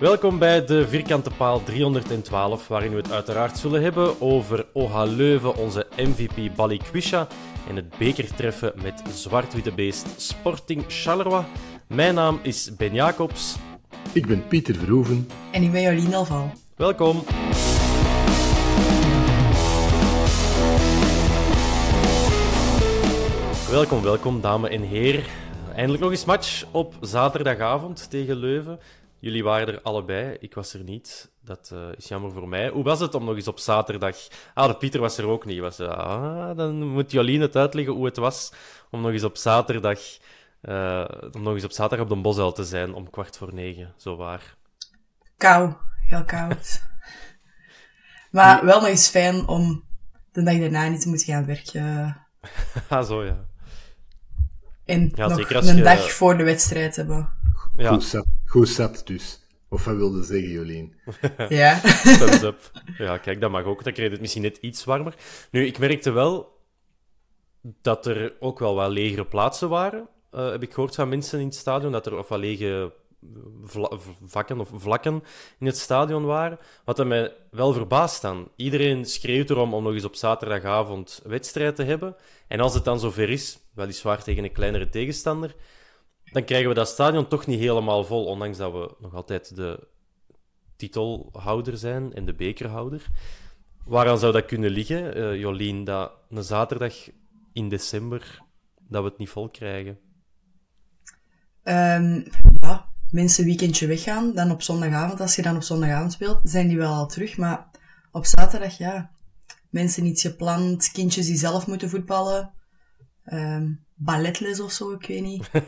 Welkom bij de Vierkante Paal 312, waarin we het uiteraard zullen hebben over OH Leuven, onze MVP Balikwisha en het bekertreffen met Zwart-Witte Beest Sporting Charleroi. Mijn naam is Ben Jacobs. Ik ben Pieter Verhoeven. En ik ben Jolien Alval. Welkom. Welkom, welkom, dames en heren. Eindelijk nog eens match op zaterdagavond tegen Leuven. Jullie waren er allebei, ik was er niet. Dat uh, is jammer voor mij. Hoe was het om nog eens op zaterdag... Ah, de Pieter was er ook niet. Was, ah, dan moet Jolien het uitleggen hoe het was om nog eens op zaterdag... Uh, om nog eens op zaterdag op de Bosuil te zijn om kwart voor negen, zo waar. Kou, heel koud. maar wel nog eens fijn om de dag daarna niet te moeten gaan werken. ah, zo ja. En ja, nog een je... dag voor de wedstrijd hebben. Ja. Goed, zat, goed zat dus. Of wat wilde zeggen, Jolien? ja. Thumbs up. Ja, kijk, dat mag ook. Dan kreeg het misschien net iets warmer. Nu, ik merkte wel dat er ook wel wat legere plaatsen waren. Uh, heb ik gehoord van mensen in het stadion, dat er of wat lege vakken of vlakken in het stadion waren. Wat dat mij wel verbaast dan. Iedereen schreeuwt erom om nog eens op zaterdagavond wedstrijd te hebben. En als het dan zover is, weliswaar tegen een kleinere tegenstander, dan krijgen we dat stadion toch niet helemaal vol, ondanks dat we nog altijd de titelhouder zijn en de bekerhouder. Waaraan zou dat kunnen liggen, uh, Jolien, dat een zaterdag in december dat we het niet vol krijgen? Um, ja, mensen weekendje weggaan, dan op zondagavond, als je dan op zondagavond speelt, zijn die wel al terug, maar op zaterdag, ja, mensen iets gepland, kindjes die zelf moeten voetballen. Um, balletles of zo, ik weet niet. ja,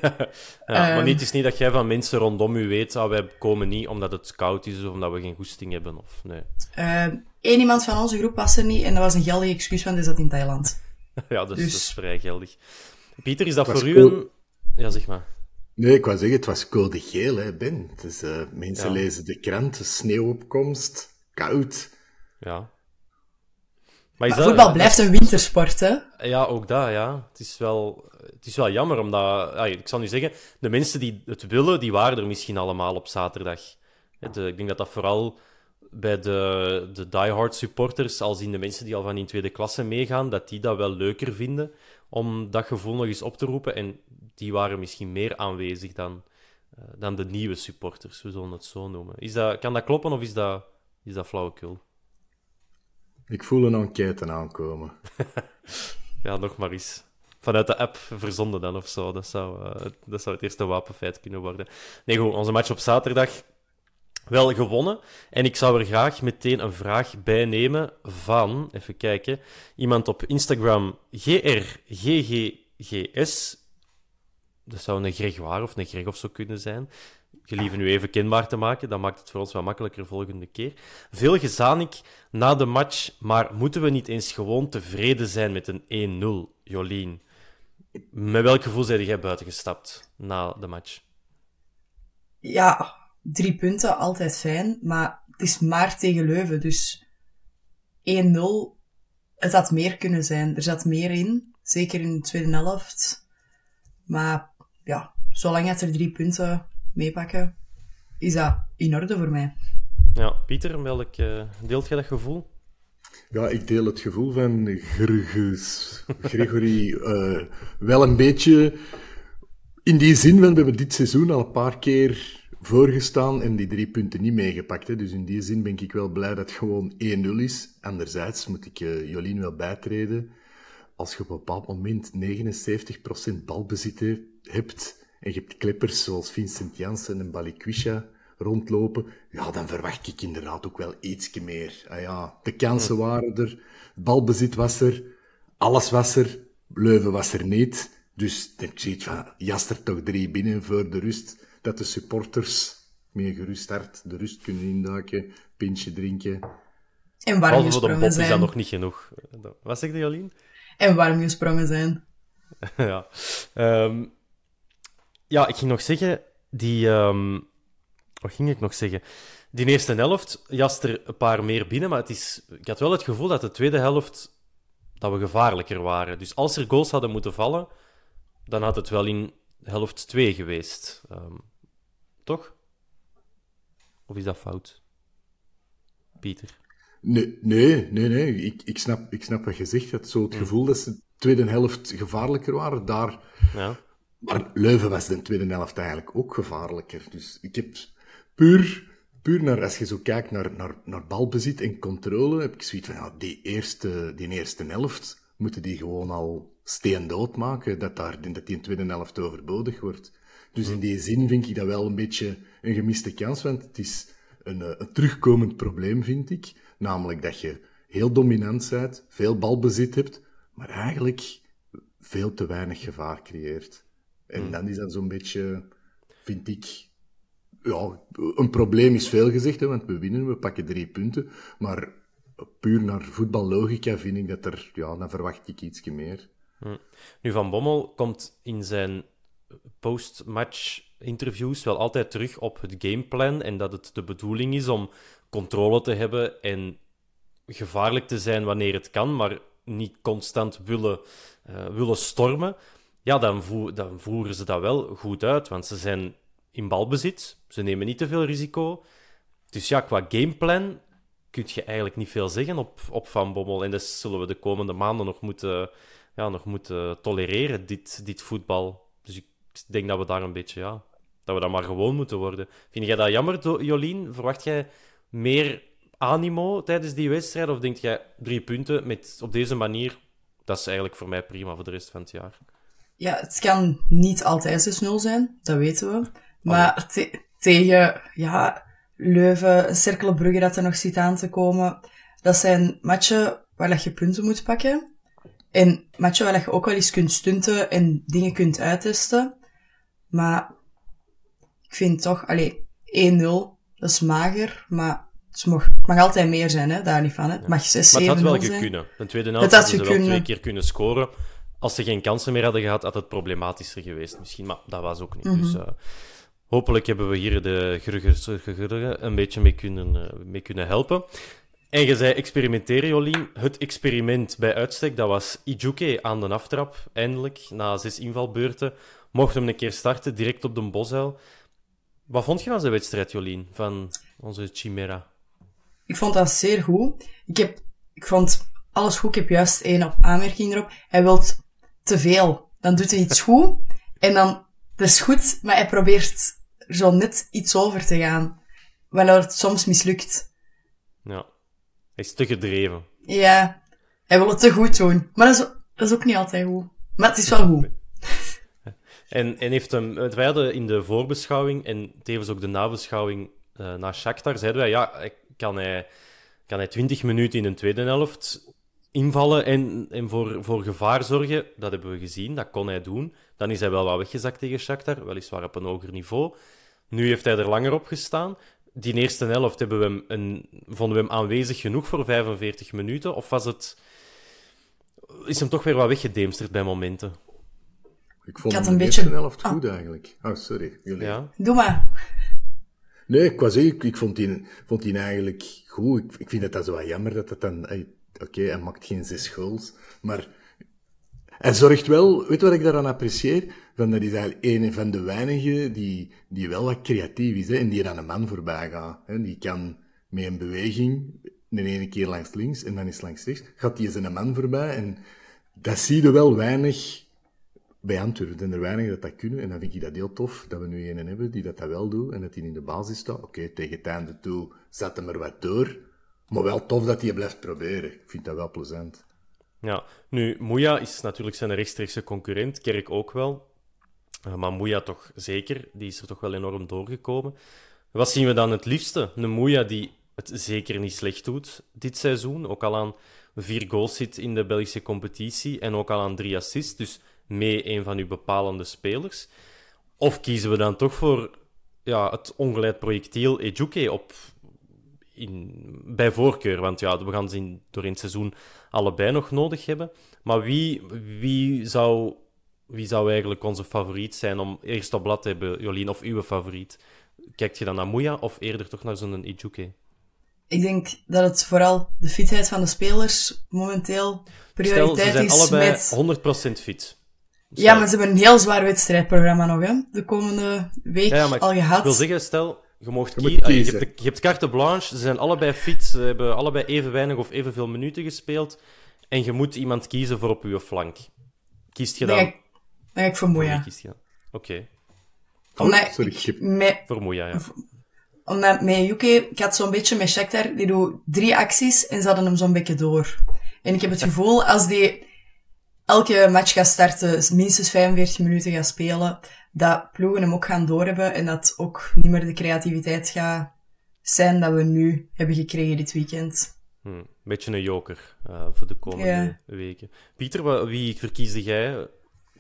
maar niet, het is niet dat jij van mensen rondom u weet, ah, wij komen niet omdat het koud is of omdat we geen goesting hebben. Of, nee. Eén ehm, iemand van onze groep was er niet en dat was een geldig excuus, want hij zat in Thailand. ja, dus, dus... dat is vrij geldig. Pieter, is dat voor u een... Ja, zeg maar. Nee, ik wou zeggen, het was code geel, hè, Ben. Dus, uh, mensen lezen de krant, sneeuwopkomst, koud. Ja. Maar, maar voetbal blijft een wintersport, hè? Ja, ook dat, ja. Het is wel, het is wel jammer, omdat... Ik zal nu zeggen, de mensen die het willen, die waren er misschien allemaal op zaterdag. De, ik denk dat dat vooral bij de, de diehard supporters, als in de mensen die al van in tweede klasse meegaan, dat die dat wel leuker vinden om dat gevoel nog eens op te roepen. En die waren misschien meer aanwezig dan, uh, dan de nieuwe supporters, we zullen het zo noemen. Is dat, kan dat kloppen of is dat, is dat flauwekul? Ik voel een enquête aankomen. ja, nog maar eens. Vanuit de app verzonden dan of zo. Dat zou, uh, dat zou het eerste wapenfeit kunnen worden. Nee, goed, onze match op zaterdag wel gewonnen. En ik zou er graag meteen een vraag bij nemen van, even kijken, iemand op Instagram, GRGGGS. Dat zou een Gregoire of een Greg of zo kunnen zijn. Gelieve nu even kenbaar te maken, dat maakt het voor ons wat makkelijker volgende keer. Veel gezanik na de match, maar moeten we niet eens gewoon tevreden zijn met een 1-0, Jolien? Met welk gevoel zijn jij buiten gestapt na de match? ja, drie punten, altijd fijn. Maar het is maar tegen Leuven, dus 1-0, het had meer kunnen zijn. Er zat meer in, zeker in de tweede helft. Maar ja, zolang het er drie punten meepakken, is dat in orde voor mij. Ja, Pieter, welk uh, deelt je dat gevoel? Ja, ik deel het gevoel van Gregus. Gregory uh, wel een beetje in die zin, we hebben dit seizoen al een paar keer voorgestaan en die drie punten niet meegepakt. Hè. Dus in die zin ben ik wel blij dat het gewoon 1-0 is. Anderzijds moet ik uh, Jolien wel bijtreden. Als je op een bepaald moment 79% balbezit hebt en je hebt klippers zoals Vincent Janssen en Balikwisha rondlopen, ja, dan verwacht ik inderdaad ook wel ietsje meer. Ah ja, de kansen waren er, het balbezit was er, alles was er, Leuven was er niet. Dus ik zie van, Jaster toch drie binnen voor de rust, dat de supporters meer gerust hart de rust kunnen induiken, pintje drinken. En warm gesprongen zijn. is dat nog niet genoeg. Wat zegt Jolien? En warm gesprongen zijn. ja. Um, ja, ik ging nog zeggen, die... Um, wat ging ik nog zeggen? Die eerste helft jast er een paar meer binnen, maar het is, ik had wel het gevoel dat de tweede helft dat we gevaarlijker waren. Dus als er goals hadden moeten vallen, dan had het wel in helft 2 geweest. Um, toch? Of is dat fout? Pieter? Nee, nee, nee. nee. Ik, ik, snap, ik snap wat je zegt. Het zo het hmm. gevoel dat ze de tweede helft gevaarlijker waren. Daar... Ja. Maar Leuven was de tweede helft eigenlijk ook gevaarlijker. Dus ik heb puur, puur naar, als je zo kijkt naar, naar, naar balbezit en controle, heb ik zoiets van, ja, die eerste, die eerste helft moeten die gewoon al steendood maken, dat, daar, dat die in tweede helft overbodig wordt. Dus in die zin vind ik dat wel een beetje een gemiste kans, want het is een, eh, een terugkomend probleem, vind ik. Namelijk dat je heel dominant bent, veel balbezit hebt, maar eigenlijk veel te weinig gevaar creëert. En hmm. dan is dat zo'n beetje, vind ik, ja, een probleem is veel gezegd, hè, want we winnen, we pakken drie punten. Maar puur naar voetballogica vind ik dat er, ja, dan verwacht ik iets meer. Hm. Nu, Van Bommel komt in zijn post-match interviews wel altijd terug op het gameplan en dat het de bedoeling is om controle te hebben en gevaarlijk te zijn wanneer het kan, maar niet constant willen, uh, willen stormen. Ja, dan voeren ze dat wel goed uit, want ze zijn in balbezit. Ze nemen niet te veel risico. Dus ja, qua gameplan kun je eigenlijk niet veel zeggen op, op Van Bommel. En dat zullen we de komende maanden nog moeten, ja, nog moeten tolereren, dit, dit voetbal. Dus ik denk dat we daar een beetje, ja, dat we daar maar gewoon moeten worden. Vind jij dat jammer, Jolien? Verwacht jij meer animo tijdens die wedstrijd? Of denk jij drie punten met, op deze manier? Dat is eigenlijk voor mij prima voor de rest van het jaar. Ja, het kan niet altijd 6-0 zijn, dat weten we. Maar tegen ja, Leuven, Cerkelenbrugge dat er nog zit aan te komen, dat zijn matchen waar je punten moet pakken. En matchen waar je ook wel eens kunt stunten en dingen kunt uittesten. Maar ik vind toch, allee, 1-0, dat is mager, maar het mag, mag altijd meer zijn, hè, daar niet van. Hè. Het mag 6 Maar het had wel kunnen. De tweede helft hadden ze wel twee keer kunnen scoren. Als ze geen kansen meer hadden gehad, had het problematischer geweest misschien. Maar dat was ook niet. Mm -hmm. Dus uh, hopelijk hebben we hier de Grugger een beetje mee kunnen, uh, mee kunnen helpen. En je zei experimenteren, Jolien. Het experiment bij uitstek, dat was Ijuke aan de aftrap. Eindelijk, na zes invalbeurten, mocht hem een keer starten, direct op de bosuil. Wat vond je van zijn wedstrijd, Jolien, van onze Chimera? Ik vond dat zeer goed. Ik, heb, ik vond alles goed. Ik heb juist één op aanmerking erop. Hij wil te veel. Dan doet hij iets goed. En dan, dat is goed, maar hij probeert er zo net iets over te gaan. Waardoor het soms mislukt. Ja. Hij is te gedreven. Ja. Hij wil het te goed doen. Maar dat is, dat is ook niet altijd goed. Maar het is wel goed. En, en heeft hem, wij hadden in de voorbeschouwing en tevens ook de nabeschouwing uh, naar Shakhtar, zeiden wij, ja, kan hij, kan hij 20 minuten in een tweede helft invallen en, en voor, voor gevaar zorgen? Dat hebben we gezien, dat kon hij doen. Dan is hij wel wat weggezakt tegen Shakhtar, weliswaar op een hoger niveau. Nu heeft hij er langer op gestaan. Die eerste helft hebben we hem een, vonden we hem aanwezig genoeg voor 45 minuten? Of was het... Is hem toch weer wat weggedemsterd bij momenten? Ik vond ik had een beetje... helft goed oh. eigenlijk. Oh, sorry. Jullie. Ja. Doe maar. Nee, ik was ik, ik vond die, vond die eigenlijk goed. Ik, ik vind het dat zo wat jammer dat het dan... Oké, hij maakt geen zes goals, maar hij zorgt wel... Weet wat ik daaraan apprecieer? Van, dat is eigenlijk een van de weinigen die, die wel wat creatief is, hè, en die aan een man voorbij gaat. Hè. Die kan met een beweging, de ene keer langs links en dan is langs rechts, gaat hij eens een man voorbij en dat zie je wel weinig bij Antwerpen. En er weinig dat dat kunnen. En dan vind ik dat heel tof dat we nu een hebben die dat, dat wel doet en dat hij in de basis staat. Oké, tegen het einde toe zet hem er wat door. Maar wel tof dat hij blijft proberen. Ik vind dat wel plezant. Ja, nu, Moeja is natuurlijk zijn rechtstreekse concurrent. Kerk ook wel. Uh, maar Moeja toch zeker. Die is er toch wel enorm doorgekomen. Wat zien we dan het liefste? Een Moeja die het zeker niet slecht doet dit seizoen. Ook al aan vier goals zit in de Belgische competitie en ook al aan drie assists. Dus mee een van uw bepalende spelers? Of kiezen we dan toch voor ja, het ongeleid projectiel Ejuke op, in, bij voorkeur? Want ja, we gaan ze in het seizoen allebei nog nodig hebben. Maar wie, wie, zou, wie zou eigenlijk onze favoriet zijn om eerst op blad te hebben, Jolien, of uw favoriet? Kijkt je dan naar Moeja of eerder toch naar zo'n Ejuke? Ik denk dat het vooral de fitheid van de spelers momenteel prioriteit Stel, ze zijn is allebei 100% fit. Ja, maar ze hebben een heel zwaar wedstrijdprogramma nog, hè? De komende week ja, al gehad. Ik wil zeggen, stel, je mocht je, kiezen. je, hebt, je hebt carte blanche, ze zijn allebei fit, ze hebben allebei even weinig of evenveel minuten gespeeld. En je moet iemand kiezen voor op je flank. Kiest je dan? Dan ga ik, voor Moeja. Oké. Okay. Oh, sorry. Met, voor Moeja, ja. Omdat met UK, ik had zo'n beetje met Shakhtar, die doet drie acties en ze hadden hem zo'n beetje door. En ik heb het gevoel, als die elke match gaat starten, minstens 45 minuten gaat spelen, dat ploegen hem ook gaan doorhebben en dat ook niet meer de creativiteit gaat zijn dat we nu hebben gekregen dit weekend. Hm, beetje een joker uh, voor de komende weken. Pieter, wie verkiesde jij?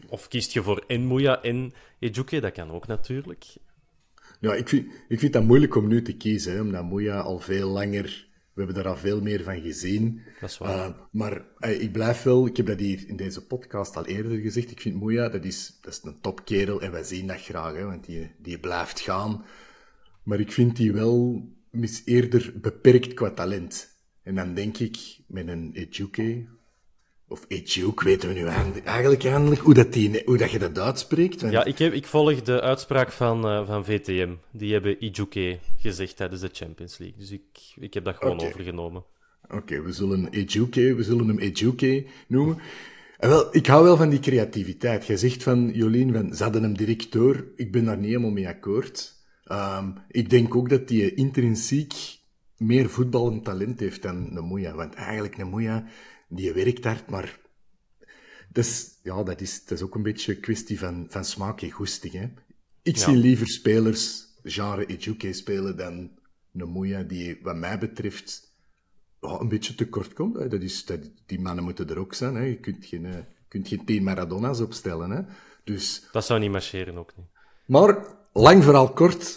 Of kiest je voor Enmoya en Ejuke? Dat kan ook natuurlijk. Ja, ik vind, ik vind dat moeilijk om nu te kiezen, hè, omdat Moya al veel langer we hebben daar al veel meer van gezien. Dat is waar. Uh, maar uh, ik blijf wel, ik heb dat hier in deze podcast al eerder gezegd, ik vind Moeja, dat is, dat is een topkerel en wij zien dat graag, hè, want die, die blijft gaan. Maar ik vind die wel mis eerder beperkt qua talent. En dan denk ik, met een Ejuke, of Ejuke, weten we nu eigenlijk eindelijk hoe, dat die, hoe dat je dat uitspreekt? Ja, ik, heb, ik volg de uitspraak van, uh, van VTM. Die hebben Ejuke gezegd tijdens de Champions League. Dus ik, ik heb dat gewoon overgenomen. Oké, we zullen Ejuke, we zullen hem Ejuke noemen. En wel, ik hou wel van die creativiteit. Jij zegt van, Jolien, van, ze hadden hem direct door. Ik ben daar niet helemaal mee akkoord. Um, ik denk ook dat hij intrinsiek meer voetbal en talent heeft dan Nemoeja. Want eigenlijk, Nemoeja die werkt hard, maar dus, ja, dat, is, dat is ook een beetje een kwestie van, van smaak en goesting. Hè. Ik zie liever spelers, genre Ejuke spelen, dan Nemoeya, die wat mij betreft een beetje tekort komt. Hè. Dat is, dat, die mannen moeten er ook zijn. Hè. Je kunt geen, uh, kunt geen tien Maradona's opstellen. Hè. Dus, dat zou niet marcheren, ook niet. Maar, lang vooral kort,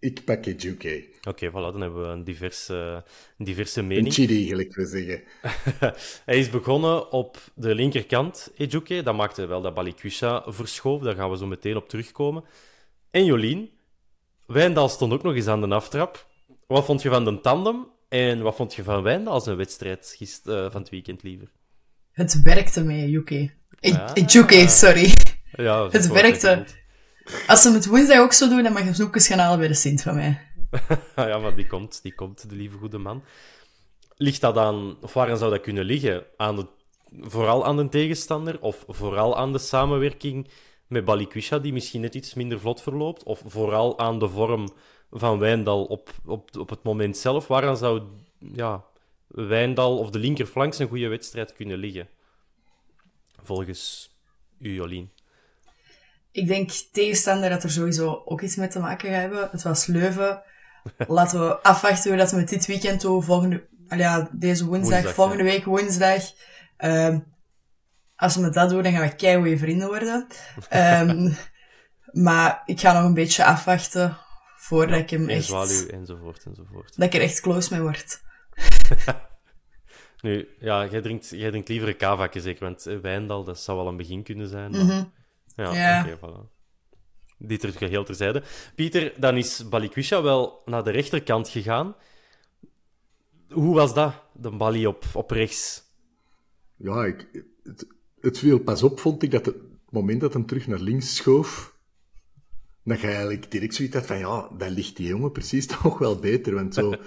ik pak Ejuke. Oké, voilà, dan hebben we een diverse, een diverse mening. Een chili, gelijk we zeggen. hij is begonnen op de linkerkant, Ejuke. Dat maakte wel dat Balikwisha verschoof. Daar gaan we zo meteen op terugkomen. En Jolien, Wijndal stond ook nog eens aan de aftrap. Wat vond je van de tandem? En wat vond je van Wijndal als een wedstrijd gisteren, uh, van het weekend liever? Het werkte mee, Ejuke. Ejuke, sorry. Ja, het werkte. Als ze het woensdag ook zo doen, dan mag je zoekers gaan halen bij de Sint van mij. ja, maar die komt, die komt, de lieve goede man. Ligt dat aan, of zou dat kunnen liggen? Aan vooral aan de tegenstander of vooral aan de samenwerking met Balikwisha, die misschien net iets minder vlot verloopt? Of vooral aan de vorm van Wijndal op, op, op het moment zelf? Waaraan zou ja, Wijndal of de linkerflank een goede wedstrijd kunnen liggen? Volgens u, Jolien. Ik denk tegenstander dat er sowieso ook iets mee te maken gaat hebben. Het was Leuven. Laten we afwachten hoe dat we met dit weekend doen. Volgende, ja, deze woensdag, volgende week woensdag. Um, als we met dat doen, dan gaan we keigoede vrienden worden. Um, maar ik ga nog een beetje afwachten voordat ik hem echt... enzovoort, enzovoort. Dat ik er echt close mee word. nu, ja, jij drinkt, jij drinkt liever een kavakje zeker, want Wijndal, dat zou wel een begin kunnen zijn. Maar... Mhm. Ja, oké, voilà. dit er geheel terzijde. Pieter, dan is Balikwisha wel naar de rechterkant gegaan. Hoe was dat, de balie op, op rechts? Ja, ik, het, het viel pas op, vond ik, dat het moment dat hem terug naar links schoof, dat je eigenlijk direct zoiets had van, ja, dan ligt die jongen precies toch wel beter. Want zo...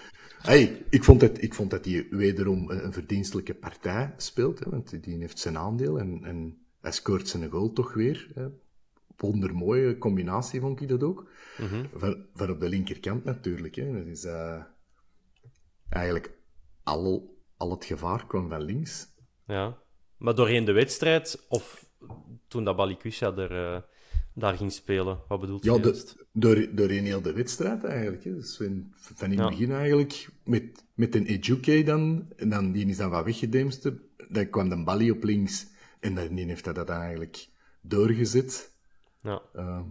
Hey, ik, vond dat, ik vond dat hij wederom een verdienstelijke partij speelt, hè, want die heeft zijn aandeel en, en hij scoort zijn goal toch weer. Hè. Wondermooie combinatie vond ik dat ook. Mm van, van, op de linkerkant natuurlijk. Hè. Dat is uh, eigenlijk al, al het gevaar kwam van links. Ja, maar doorheen de wedstrijd of toen dat Balikwisha er, uh, daar ging spelen? Wat bedoelt ja, je? door, doorheen heel de wedstrijd eigenlijk. Hè. Dus van, van in het begin eigenlijk met, met een Ejuke dan, en dan die is dan wat weggedemst. Dan kwam de Bali op links en dan heeft hij dat eigenlijk doorgezet. Ja. Uh,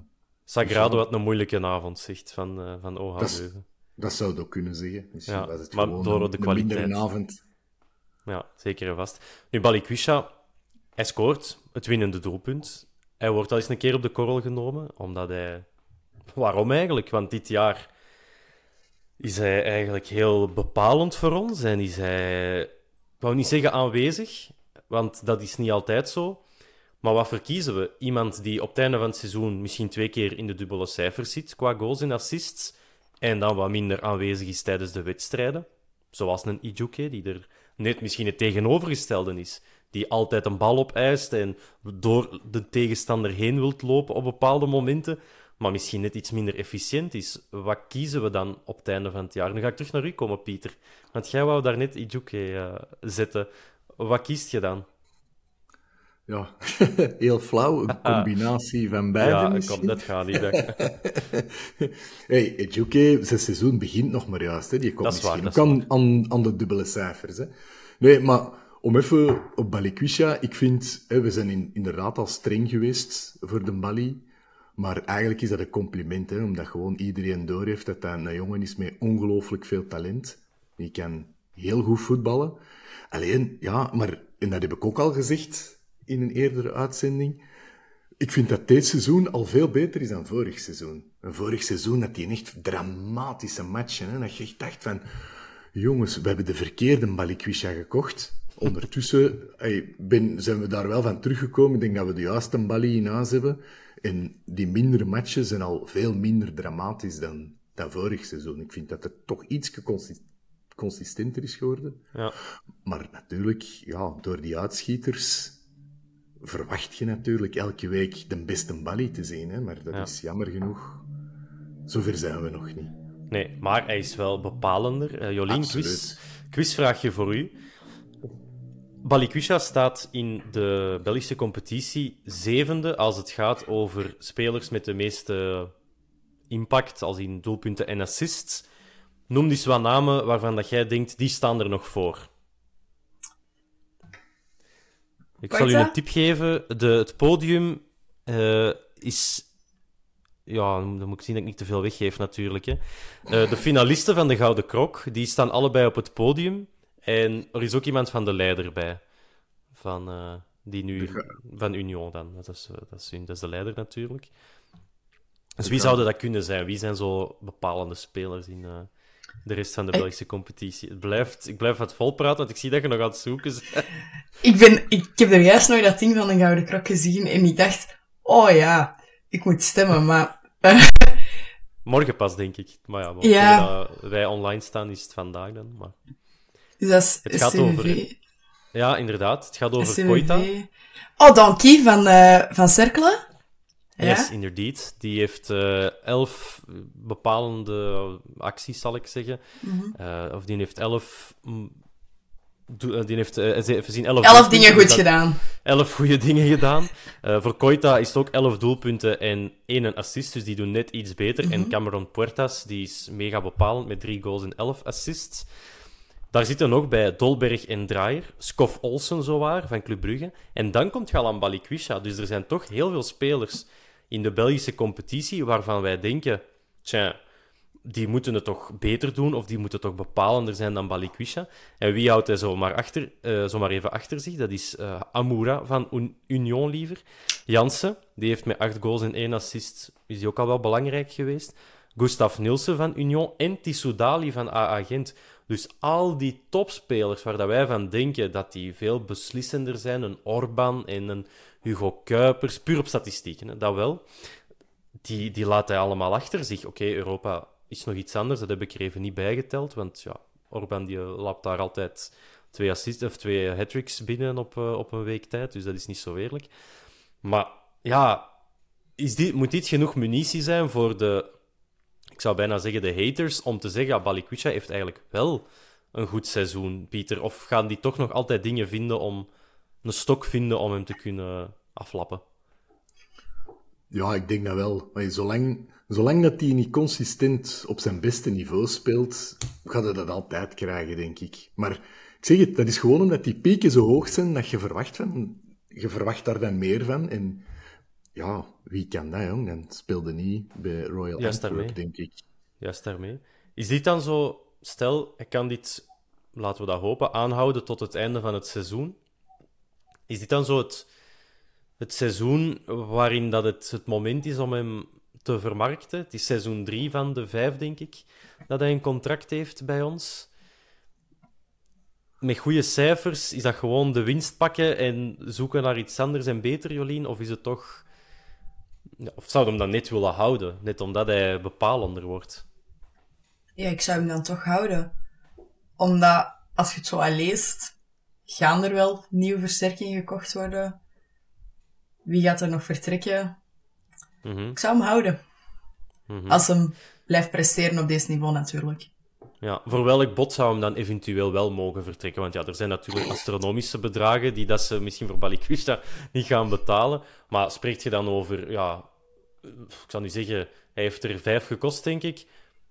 Sagrado had een moeilijke avond, zegt van, uh, van OH Dat zou het ook kunnen zeggen. Misschien ja, was het maar door de kwaliteit. Een avond. Ja, zeker en vast. Nu, Balikwisha, hij scoort het winnende doelpunt. Hij wordt al eens een keer op de korrel genomen, omdat hij... Waarom eigenlijk? Want dit jaar is hij eigenlijk heel bepalend voor ons en is hij... Ik wou niet zeggen aanwezig, want dat is niet altijd zo. Maar wat verkiezen we? Iemand die op het einde van het seizoen misschien twee keer in de dubbele cijfers zit qua goals en assists, en dan wat minder aanwezig is tijdens de wedstrijden. Zoals een Ijuke, die er net misschien het tegenovergestelde is. Die altijd een bal opeist en door de tegenstander heen wilt lopen op bepaalde momenten, maar misschien net iets minder efficiënt is. Wat kiezen we dan op het einde van het jaar? Nu ga ik terug naar u komen, Pieter. Want jij wou daar net Ijuke uh, zetten. Wat kiest je dan? Ja, heel flauw. Een combinatie van beide. Ja, kom, dat gaat niet. hey, Ejuke, zijn seizoen begint nog maar juist. Hè. Die komt dat misschien waar, aan, aan, de dubbele cijfers. Hè. Nee, maar om even op Balikwisha, ik vind, hè, we zijn in, inderdaad al streng geweest voor de Bali. Maar eigenlijk is dat een compliment, hè, omdat gewoon iedereen doorheeft dat dat een jongen is met ongelooflijk veel talent. Die kan heel goed voetballen. Alleen, ja, maar, en dat heb ik ook al gezegd in een eerdere uitzending. Ik vind dat dit seizoen al veel beter is dan vorig seizoen. En vorig seizoen had hij echt dramatische matchen. Hè, dat je echt dacht van, jongens, we hebben de verkeerde Balikwisha gekocht. Ondertussen ben, zijn we daar wel van teruggekomen. Ik denk dat we de juiste Bali in huis hebben. En die mindere matchen zijn al veel minder dramatisch dan, dan vorig seizoen. Ik vind dat het toch iets consistenter is geworden. Ja. Maar natuurlijk, ja, door die uitschieters verwacht je natuurlijk elke week de beste Bali te zien. Hè? Maar dat is jammer genoeg. Zover zijn we nog niet. Nee, maar hij is wel bepalender. Uh, Jolien, quiz, quizvraagje voor u. Balikwisha staat in de Belgische competitie zevende als het gaat over spelers met de meeste impact, als in doelpunten en assists. Noem dus wat namen waarvan dat jij denkt, die staan er nog voor. Ik zal u een tip geven. De, het podium uh, is. Ja, dan moet ik zien dat ik niet te veel weggeef, natuurlijk. Hè. Uh, de finalisten van de Gouden Krok die staan allebei op het podium. En er is ook iemand van de leider bij. Van, uh, die nu, van Union dan. Dat is, dat, is, dat is de leider natuurlijk. Dus wie zouden dat kunnen zijn? Wie zijn zo bepalende spelers in, de rest van de Belgische competitie. Het blijft, ik blijf het volpraten, want ik zie dat je nog aan het zoeken bent. ik, ben, ik heb er juist nog dat ding van een Gouden Krok gezien en ik dacht, oh ja, ik moet stemmen, maar... Morgen pas, denk ik. Maar ja, ja. wij online staan, is het vandaag dan. Maar... Dus dat is het gaat over... Ja, inderdaad. Het gaat over Koita. Oh, Donkey van, uh, van Cerkelen. Yes, inderdaad. Die heeft uh, elf bepalende acties, zal ik zeggen. Mm uh, of die heeft elf. Eh, die heeft uh, zien elf, elf dingen goed gedaan. Elf goede dingen gedaan. voor Koita is het ook elf doelpunten en één assist, dus die doen net iets beter. En mhm. Cameron Puertas, die is mega bepalend met drie goals en elf assists. Daar zitten nog bij Dolberg en Draaier, Skof Olsen zowaar van Club Brugge. En dan komt Galan Balikwisha. Dus er zijn toch heel veel spelers in de Belgische competitie waarvan wij denken, tja, die moeten het toch beter doen of die moeten toch bepalender zijn dan Balikwisha. En wie houdt hij zomaar, achter, uh, zomaar even achter zich? Dat is uh, Amoura van Union liever. Jansen, die heeft met acht goals en één assist, is die ook al wel belangrijk geweest. Gustav Nielsen van Union en Tissoudali van AA Gent. Dus al die topspelers waar dat wij van denken dat die veel beslissender zijn, een Orban en een Hugo Kuipers, puur op statistieken, hè, dat wel, die, die laat hij allemaal achter zich. Oké, Europa is nog iets anders, dat heb ik er even niet bijgeteld, want ja, Orban die lapt daar altijd twee assists of twee hat binnen op, uh, op een week tijd, dus dat is niet zo eerlijk. Maar ja, is dit, moet dit genoeg munitie zijn voor de, ik zou bijna zeggen, de haters, om te zeggen, ja, Balikwisha heeft eigenlijk wel een goed seizoen, Pieter? Of gaan die toch nog altijd dingen vinden om een stok vinden om hem te kunnen aflappen? Ja, ik denk dat wel. Maar zolang, zolang dat hij niet consistent op zijn beste niveau speelt, gaat hij dat altijd krijgen, denk ik. Maar ik zeg het, dat is gewoon omdat die pieken zo hoog zijn dat je verwacht van... Je verwacht daar dan meer van. En ja, wie kan dat, jong? Dan speelde niet bij Royal Juist Antwerp, denk ik. Juist daarmee. Is dit dan zo... Stel, ik kan dit, laten we dat hopen, aanhouden tot het einde van het seizoen. Is dit dan zo het seizoen waarin dat het het moment is om hem te vermarkten. Het is seizoen drie van de vijf, denk ik, dat hij een contract heeft bij ons. Met goede cijfers, is dat gewoon de winst pakken en zoeken naar iets anders en beter, Jolien? Of is het toch... Of zou hem dan net willen houden, net omdat hij bepalender wordt? Ja, ik zou hem dan toch houden. Omdat, als je het zo al leest, gaan er wel nieuwe versterkingen gekocht worden wie gaat er nog vertrekken? Mhm. Ik zou hem houden. Mhm. Als hem blijft presteren op deze niveau natuurlijk. Ja, voor welk bod zou hem dan eventueel wel mogen vertrekken? Want ja, er zijn natuurlijk astronomische bedragen die dat ze misschien voor Balikwisha niet gaan betalen. Maar spreekt je dan over, ja, ik zou nu zeggen, hij heeft er vijf gekost, denk ik.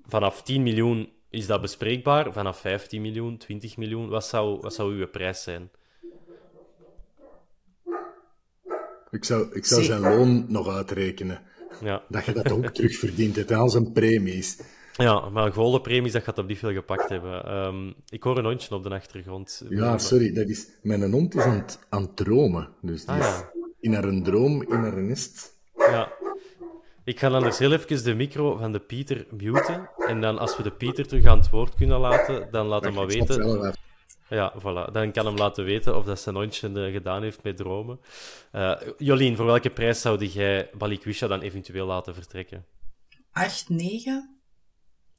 Vanaf 10 miljoen is dat bespreekbaar. Vanaf 15 miljoen, 20 miljoen, wat zou, wat zou uw prijs zijn? Ik zou, ik zou zijn loon nog uitrekenen. Ja. Dat je dat ook terugverdient, het al zijn premies. Ja, maar golden premies, dat gaat op niet veel gepakt hebben. Um, ik hoor een hondje op de achtergrond. Ja, sorry, dat is, mijn hond is aan het, aan dromen. Dus die ah, ja. in haar een droom, in haar nest. Ja. Ik ga anders heel even de micro van de Pieter muten. En dan, als we de Pieter terug aan het woord kunnen laten, dan laat hem maar weten. Ja, voilà. Dan kan hem laten weten of dat zijn hondje uh, gedaan heeft met dromen. Uh, Jolien, voor welke prijs zou jij Balikwisha dan eventueel laten vertrekken? 8, 9.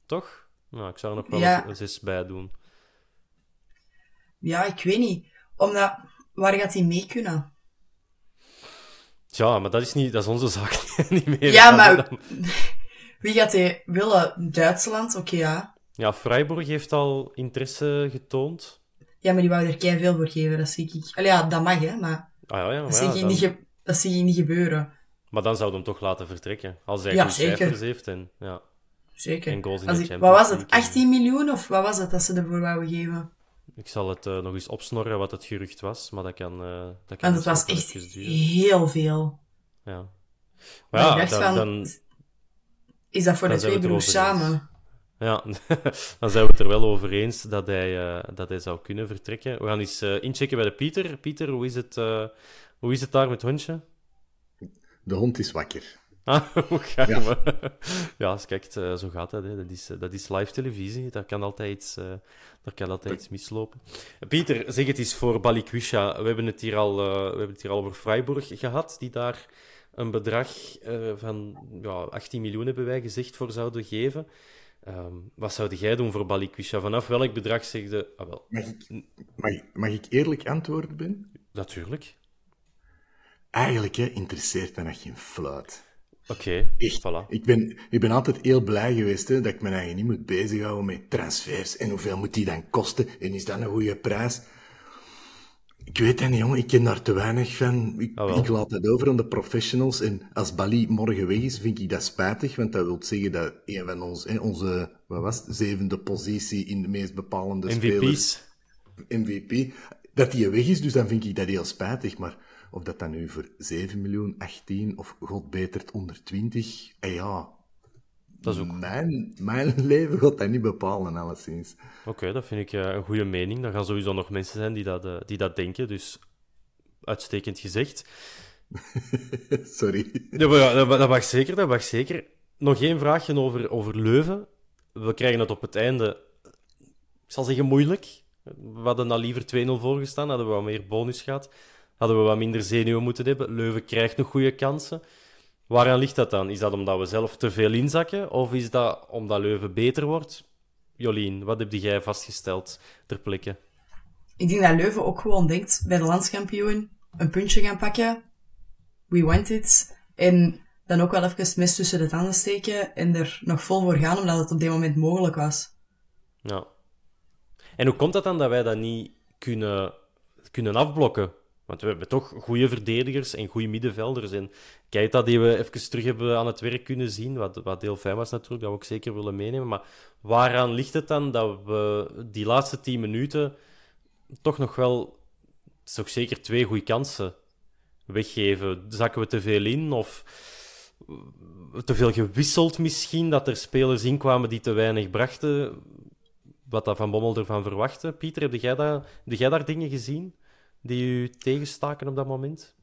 Toch? Nou, ik zou er nog wel ja. eens, eens bij doen. Ja, ik weet niet. Omdat, waar gaat hij mee kunnen? Ja, maar dat is, niet, dat is onze zaak niet meer. Ja, maar wie gaat hij willen? Duitsland? Oké, ja. Ja, Freiburg heeft al interesse getoond. Ja, maar die wou er kei veel voor geven, dat zie ik. Allee, ja, dat mag, hè, maar, ah, ja, ja, dat, zie je niet dat zie je niet gebeuren. Maar dan zou hem toch laten vertrekken, als hij ja, cijfers heeft. En, ja. Zeker. En goals in de ik, Wat was het, 18 miljoen, of wat was het dat ze ervoor wouden geven? Ik zal het uh, nog eens opsnorren wat het gerucht was, maar dat kan... Uh, dat kan Want het was echt heel veel. Ja. Maar, ja, dan, van, dan, is dat voor de twee broers samen? Ja, dan zijn we het er wel over eens dat hij, uh, dat hij zou kunnen vertrekken. We gaan eens uh, inchecken bij de Pieter. Pieter, hoe is het, uh, hoe is het daar met het hondje? De hond is wakker. Ah, hoe ja. ja, als kijkt, zo gaat dat. Hè. Dat, is, dat is live televisie. Daar kan altijd iets, daar kan altijd iets mislopen. Pieter, zeg het eens voor Balikwisha. We hebben het hier al, we hebben het hier al over Freiburg gehad, die daar een bedrag van ja, 18 miljoen, hebben wij gezegd, voor zouden geven. Um, wat zou jij doen voor Balikwisha? Vanaf welk bedrag zeg je... Ah, wel. Mag, ik, mag, mag ik eerlijk antwoorden, Ben? Natuurlijk. Eigenlijk hè, interesseert me nog geen fluit. Oké, okay, voilà. Ik ben, ik ben altijd heel blij geweest hè, dat ik me eigenlijk niet moet bezighouden met transfers en hoeveel moet die dan kosten en is dat een goede prijs. Ik weet het niet, jongen. Ik ken daar te weinig van. Ik, ah, ik, laat het over aan de professionals. En als Bali morgen weg is, vind ik dat spijtig. Want dat wil zeggen dat een van ons, hè, onze, wat was het, zevende positie in de meest bepalende MVP's. spelers... MVP. Dat die weg is, dus dan vind ik dat heel spijtig. Maar of dat dan nu voor 7 miljoen, 18 of god betert onder 20, eh ja, Dat is ook... mijn, mijn leven gaat dat niet bepalen, alleszins. Oké, dat vind ik een goede mening. Er gaan sowieso nog mensen zijn die dat, die dat denken, dus uitstekend gezegd. Sorry. Ja, dat, dat mag zeker, dat mag zeker. Nog één vraagje over, over Leuven. We krijgen het op het einde, ik zal zeggen, moeilijk. We hadden al liever 2-0 voorgestaan, hadden we wat meer bonus gehad. Hadden we wat minder zenuwen moeten hebben. Leuven krijgt nog goede kansen. Waaraan ligt dat dan? Is dat omdat we zelf te veel inzakken? Of is dat omdat Leuven beter wordt? Jolien, wat heb jij vastgesteld ter plekke? Ik denk dat Leuven ook gewoon denkt bij de landskampioen een puntje gaan pakken. We want it. En dan ook wel even mes tussen de tanden steken en er nog vol voor gaan, omdat het op dit moment mogelijk was. Ja. En hoe komt dat dan dat wij dat niet kunnen, kunnen afblokken? Want we hebben toch goede verdedigers en goede middenvelders. En Keita, die we even terug hebben aan het werk kunnen zien, wat, wat heel fijn was natuurlijk, dat we ook zeker willen meenemen. Maar waaraan ligt het dan dat we die laatste tien minuten toch nog wel, toch zeker twee goede kansen weggeven? Zakken we te veel in of te veel gewisseld misschien, dat er spelers inkwamen die te weinig brachten? Wat dat Van Bommel ervan verwachtte. Pieter, heb jij, dat, heb jij daar dingen gezien die u tegenstaken op dat moment?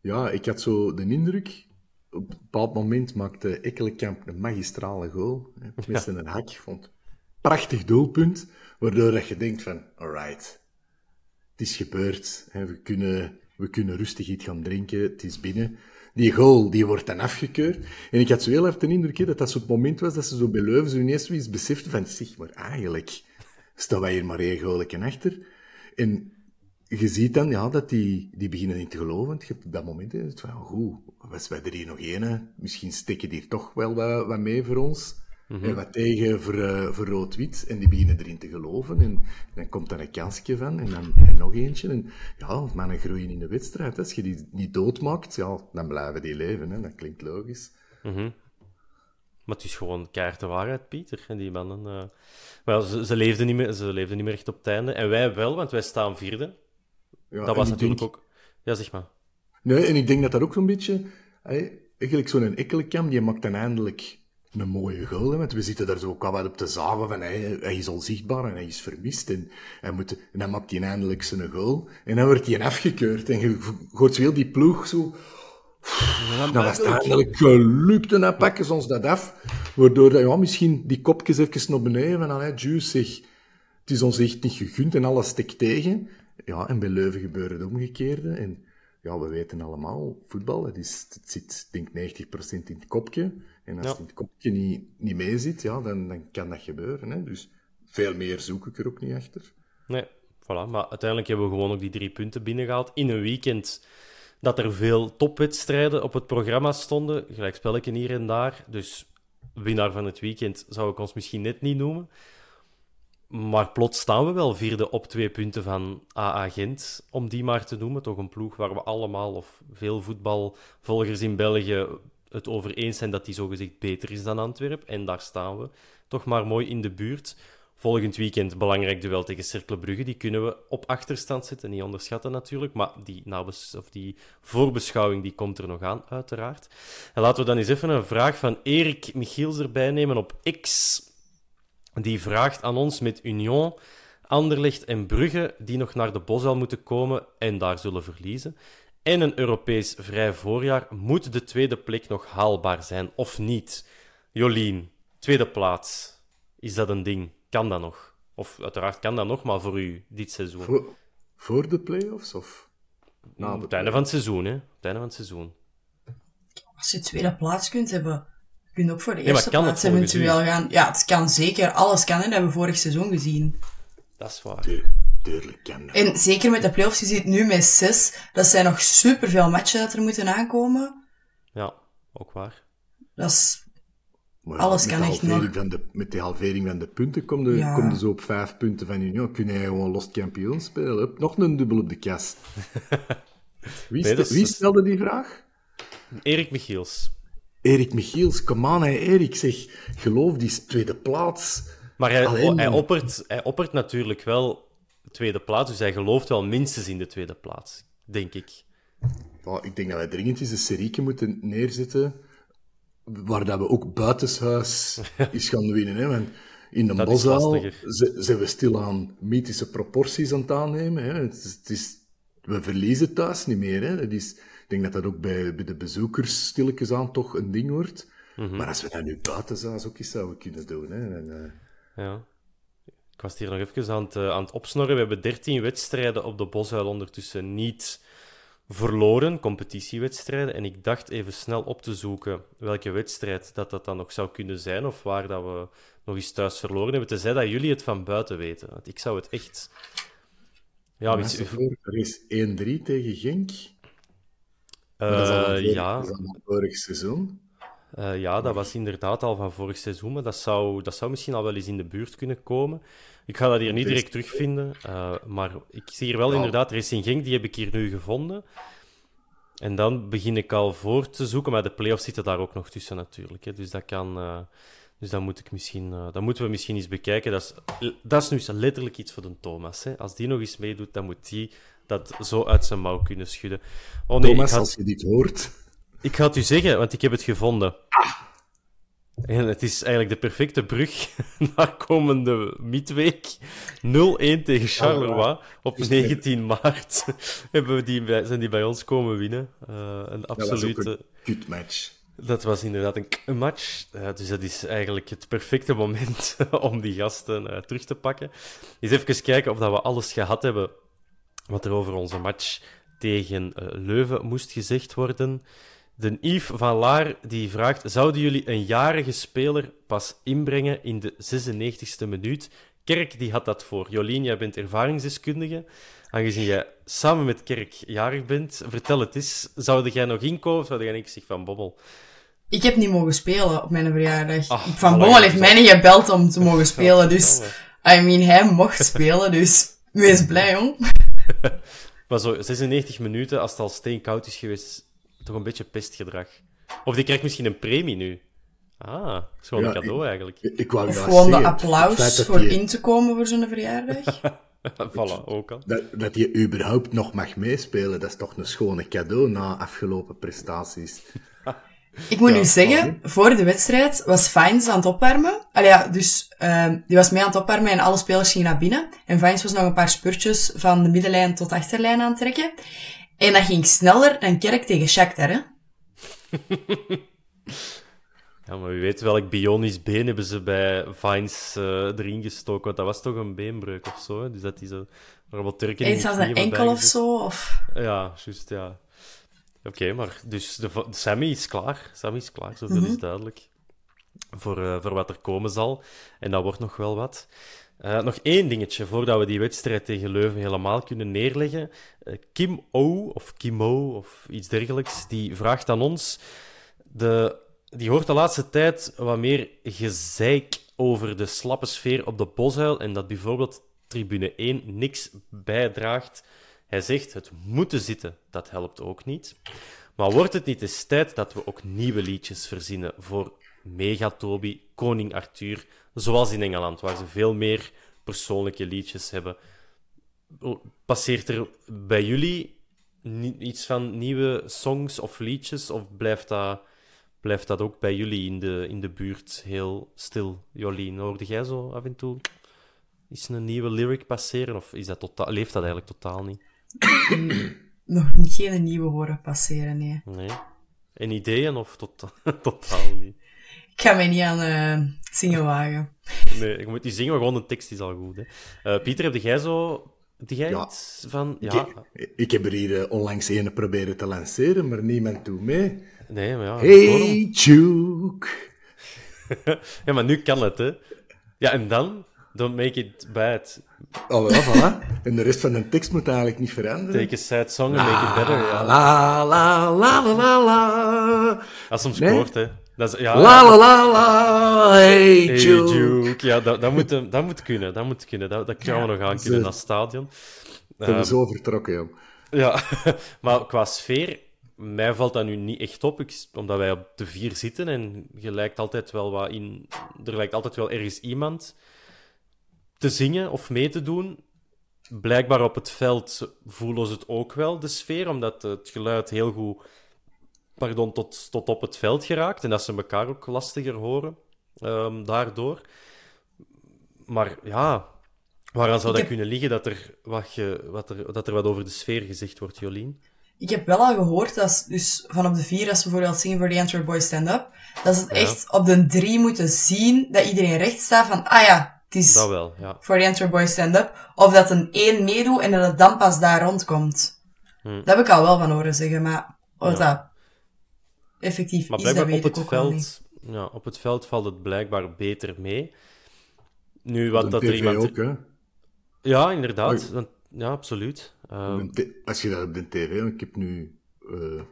Ja, ik had zo de indruk. Op een bepaald moment maakte Ekkelenkamp een magistrale goal. Met ja. een hak. vond prachtig doelpunt. Waardoor dat je denkt van, alright, het is gebeurd. We kunnen, we kunnen rustig iets gaan drinken. Het is binnen. Die goal, die wordt dan afgekeurd. En ik had zo heel hard de indruk dat dat zo het moment was dat ze zo bij Leuven zo ineens zoiets beseften van, zeg maar, eigenlijk staan wij hier maar één goalje achter. En je ziet dan ja, dat die, die beginnen niet te geloven. Je hebt op dat moment het van, goed, was wij er hier nog één, misschien steken die toch wel wat, wat mee voor ons. Mhm. En wat tegen voor, uh, voor rood-wit. En die beginnen erin te geloven. En dan komt er een kansje van. En dan en nog eentje. En ja, mannen groeien in de wedstrijd. Als je die niet doodmaakt, ja, dan blijven die leven. Hè. Dat klinkt logisch. Mm Maar het is gewoon kaart de waarheid, Pieter. En die mannen... Uh... Maar ze, ze, leefden niet meer, ze leefden niet meer echt op het einde. En wij wel, want wij staan vierde. Ja, dat was natuurlijk ook... Ja, zeg maar. Nee, en ik denk dat dat ook zo'n beetje... Hey, eigenlijk zo'n Ekkelenkamp, die maakt dan eindelijk een mooie goal. Want we zitten daar zo ook al wat op te zagen van hij, hij is onzichtbaar en hij is vermist. En, hij moet, en dan maakt hij eindelijk zijn goal. En dan wordt hij afgekeurd. En je hoort zo heel die ploeg zo... Ja, dan was het eindelijk gelukt en dan pakken ze ons dat af. Waardoor ja, misschien die kopjes even naar beneden van, allee, Juice, zeg, het is ons echt niet gegund en alles stikt tegen. Ja, en bij Leuven gebeurde het omgekeerde. En ja, we weten allemaal, voetbal, het, is, het zit denk 90% in het kopje. En als het in het kopje niet, niet mee zit, ja, dan, dan kan dat gebeuren. Hè? Dus veel meer zoek ik er ook niet achter. Nee, voilà. Maar uiteindelijk hebben we gewoon ook die drie punten binnengehaald. In een weekend dat er veel topwedstrijden op het programma stonden. Gelijk spelletje hier en daar. Dus winnaar van het weekend zou ik ons misschien net niet noemen. Maar plots staan we wel vierde op twee punten van AA Gent, om die maar te noemen. Toch een ploeg waar we allemaal, of veel voetbalvolgers in België, het over eens zijn dat die zogezegd beter is dan Antwerpen. En daar staan we toch maar mooi in de buurt. Volgend weekend belangrijk duel tegen Cercle Brugge. Die kunnen we op achterstand zetten, niet onderschatten natuurlijk. Maar die, of die voorbeschouwing die komt er nog aan, uiteraard. En laten we dan eens even een vraag van Erik Michiels erbij nemen op X. Die vraagt aan ons met Union, Anderlecht en Brugge, die nog naar de Bosal moeten komen en daar zullen verliezen. En een Europees vrij voorjaar. Moet de tweede plek nog haalbaar zijn of niet? Jolien, tweede plaats. Is dat een ding? Kan dat nog? Of uiteraard kan dat nog, maar voor u dit seizoen. Voor, voor de play-offs? Of na op het einde van het seizoen, hè? Het einde van het seizoen. Als je tweede plaats kunt hebben, kun je ook voor de eerste nee, plaats eventueel gaan. Ja, het kan zeker. Alles kan, hè? dat hebben we vorig seizoen gezien. Dat is waar. tuurlijk kan dat. En zeker met de play-offs, je ziet nu met zes, dat zijn nog superveel matchen dat er moeten aankomen. Ja, ook waar. Dat is maar Alles kan echt nog. Van de, met de halvering van de punten kom je, ja. kom je zo op vijf punten van Union. Kun je gewoon los kampioen spelen. Hup, nog een dubbel op de kast. wie, nee, wie stelde die vraag? Erik Michiels. Erik Michiels, kom aan, hè, Erik. Zeg, geloof die tweede plaats. Maar hij, hij, oppert, hij oppert natuurlijk wel tweede plaats, dus hij gelooft wel minstens in de tweede plaats, denk ik. ik denk dat wij dringend eens een serieke moeten neerzetten waar dat we ook buitenshuis is gaan winnen. Hè? Want in de boszaal zijn we stilaan mythische proporties aan het aannemen. Hè? Het is, het is, we verliezen thuis niet meer. Hè? Dat is, denk dat dat ook bij, bij de bezoekers stilletjes aan toch een ding wordt. Mhm. Maar als we dat nu buitenshuis ook eens zouden kunnen doen. Hè? En, uh... Ja. Ik was hier nog even aan het, uh, aan het opsnorren. We hebben 13 wedstrijden op de Boshuil ondertussen niet verloren, competitiewedstrijden. En ik dacht even snel op te zoeken welke wedstrijd dat, dat dan nog zou kunnen zijn, of waar dat we nog eens thuis verloren hebben. Tenzij dat jullie het van buiten weten. Want ik zou het echt... Ja, is... Er is 1-3 tegen Genk. Dat is ja. Dat is vorig seizoen. Uh, ja, dat was inderdaad al van vorig seizoen, maar dat zou, dat zou misschien al wel eens in de buurt kunnen komen. Ik ga dat hier niet direct terugvinden, uh, maar ik zie hier wel inderdaad Racing Genk, die heb ik hier nu gevonden. En dan begin ik al voor te zoeken, maar de play-offs zitten daar ook nog tussen natuurlijk. Hè. Dus dat kan... Uh, dus dan, moet ik misschien, moeten we misschien eens bekijken. Dat is, dat is nu letterlijk iets voor de Thomas. Hè. Als die nog eens meedoet, dan moet die dat zo uit zijn mouw kunnen schudden. Oh, nee, Thomas, als je dit hoort... Ik ga het u zeggen, want ik heb het gevonden. En het is eigenlijk de perfecte brug naar komende midweek. 0-1 tegen Charleroi op 19 maart. Hebben we die bij, zijn die bij ons komen winnen. Uh, een absolute... Dat match. Dat was inderdaad een, match. Uh, dus dat is eigenlijk het perfecte moment om die gasten uh, terug te pakken. Eens even kijken of dat we alles gehad hebben wat er over onze match tegen Leuven moest gezegd worden. De Yves van Laar die vraagt: Zouden jullie een jarige speler pas inbrengen in de 96e minuut? Kerk die had dat voor. Jolien, jij bent ervaringsdeskundige. Aangezien jij samen met Kerk jarig bent, vertel het eens. Zou jij nog inkomen of zou jij niks zeggen van Bobbel? Ik heb niet mogen spelen op mijn verjaardag. Ah, van Bommel heeft mij niet gebeld om te mogen spelen, dus... I mean, hij mocht spelen, dus wees blij, jong. maar zo, 96 minuten, als het al steenkoud is geweest, toch een beetje pestgedrag. Of die krijgt misschien een premie nu. Ah, dat is gewoon een cadeau eigenlijk. Ik, wou of gewoon de applaus voor in te komen voor zo'n verjaardag. voilà, ook al. Dat, dat je überhaupt nog mag meespelen, dat is toch een schone cadeau na afgelopen prestaties. Ik moet nu zeggen, voor de wedstrijd was Fines aan het opwarmen. Allee, ja, dus uh, die was mee aan het opwarmen en alle spelers gingen naar binnen. En Fines was nog een paar spurtjes van de middenlijn tot achterlijn aan het trekken. En dat ging sneller dan Kerk tegen Shakhtar, hè? ja, maar wie weet welk bionisch been hebben ze bij Vines uh, erin gestoken, want dat was toch een beenbreuk of zo, hè? Dus dat is zo... Wat Turken Iets als een enkel of zo, of... Ja, juist, ja. Oké, maar dus de, Sammy is klaar. Sammy is klaar, zoveel mm -hmm. is duidelijk. Voor, uh, voor wat er komen zal. En dat wordt nog wel wat. Uh, nog één dingetje voordat we die wedstrijd tegen Leuven helemaal kunnen neerleggen. Uh, Kim O, of Kimo, of iets dergelijks, die vraagt aan ons. De, die hoort de laatste tijd wat meer gezeik over de slappe sfeer op de Boshuil en dat bijvoorbeeld tribune 1 niks bijdraagt. Hij zegt het moeten zitten, dat helpt ook niet. Maar wordt het niet eens tijd dat we ook nieuwe liedjes verzinnen voor Megatobi, Koning Arthur, zoals in Engeland, waar ze veel meer persoonlijke liedjes hebben. Passeert er bij jullie iets van nieuwe songs of liedjes, of blijft dat, blijft dat ook bij jullie in de, in de buurt heel stil? Jolien, hoorde jij zo af en toe is een nieuwe lyric passeren, of is dat leeft dat eigenlijk totaal niet? Nog geen nieuwe horen passeren, nee. Nee. En ideeën of tot, totaal niet? Ik ga mij niet aan uh, zingen wagen. Nee, ik moet niet zingen, maar gewoon de tekst is al goed. Hè. Uh, Pieter, heb jij zo... Heb jij ja. iets van... Ja. Ik, ik heb er hier uh, onlangs een proberen te lanceren, maar niemand doet mee. Nee, maar ja... Hey, Juke! ja, maar nu kan het, hè. Ja, en dan? Don't make it bad. Oh, ja, voilà. En de rest van de tekst moet eigenlijk niet veranderen. Take a sad song and make it better, ja. La, la, la, la, la, la. Als soms nee? hè. Dat is, ja, la, la, la, la, hey, hey Duke. Ja, dat, dat, moet, dat moet kunnen, dat moet kunnen. Dat, dat kunnen we nog aan kunnen naar het stadion. Dat hebben zo vertrokken, joh. Ja, maar qua sfeer, mij valt dat nu niet echt op, ik, omdat wij op de vier zitten en je lijkt altijd wel wat in... Er lijkt altijd wel ergens iemand te zingen of mee te doen. Blijkbaar op het veld voelen ze het ook wel, de sfeer, omdat het geluid heel goed pardon, tot, tot op het veld geraakt. En dat ze elkaar ook lastiger horen um, daardoor. Maar ja, waaraan zou dat kunnen liggen dat er wat, je, wat er, dat er wat over de sfeer gezegd wordt, Jolien? Ik heb wel al gehoord dat dus vanaf de vier, als ze bijvoorbeeld zingen voor The Answer Boy Stand Up, dat ze het echt op de drie moeten zien dat iedereen recht staat van, ah ja, is dat wel, ja. voor The Answer Boy Stand Up. Of dat een één meedoet en dat het dan pas daar rondkomt. Hm. Dat heb ik al wel van horen zeggen, maar of dat effectief maar is, dat weet op het veld, Ja, op het veld valt het blijkbaar beter mee. Nu, wat dat er iemand... Ook, hè? Ja, inderdaad. Ja, absoluut. Um... Als je dat op de tv... Ik heb nu... Uh,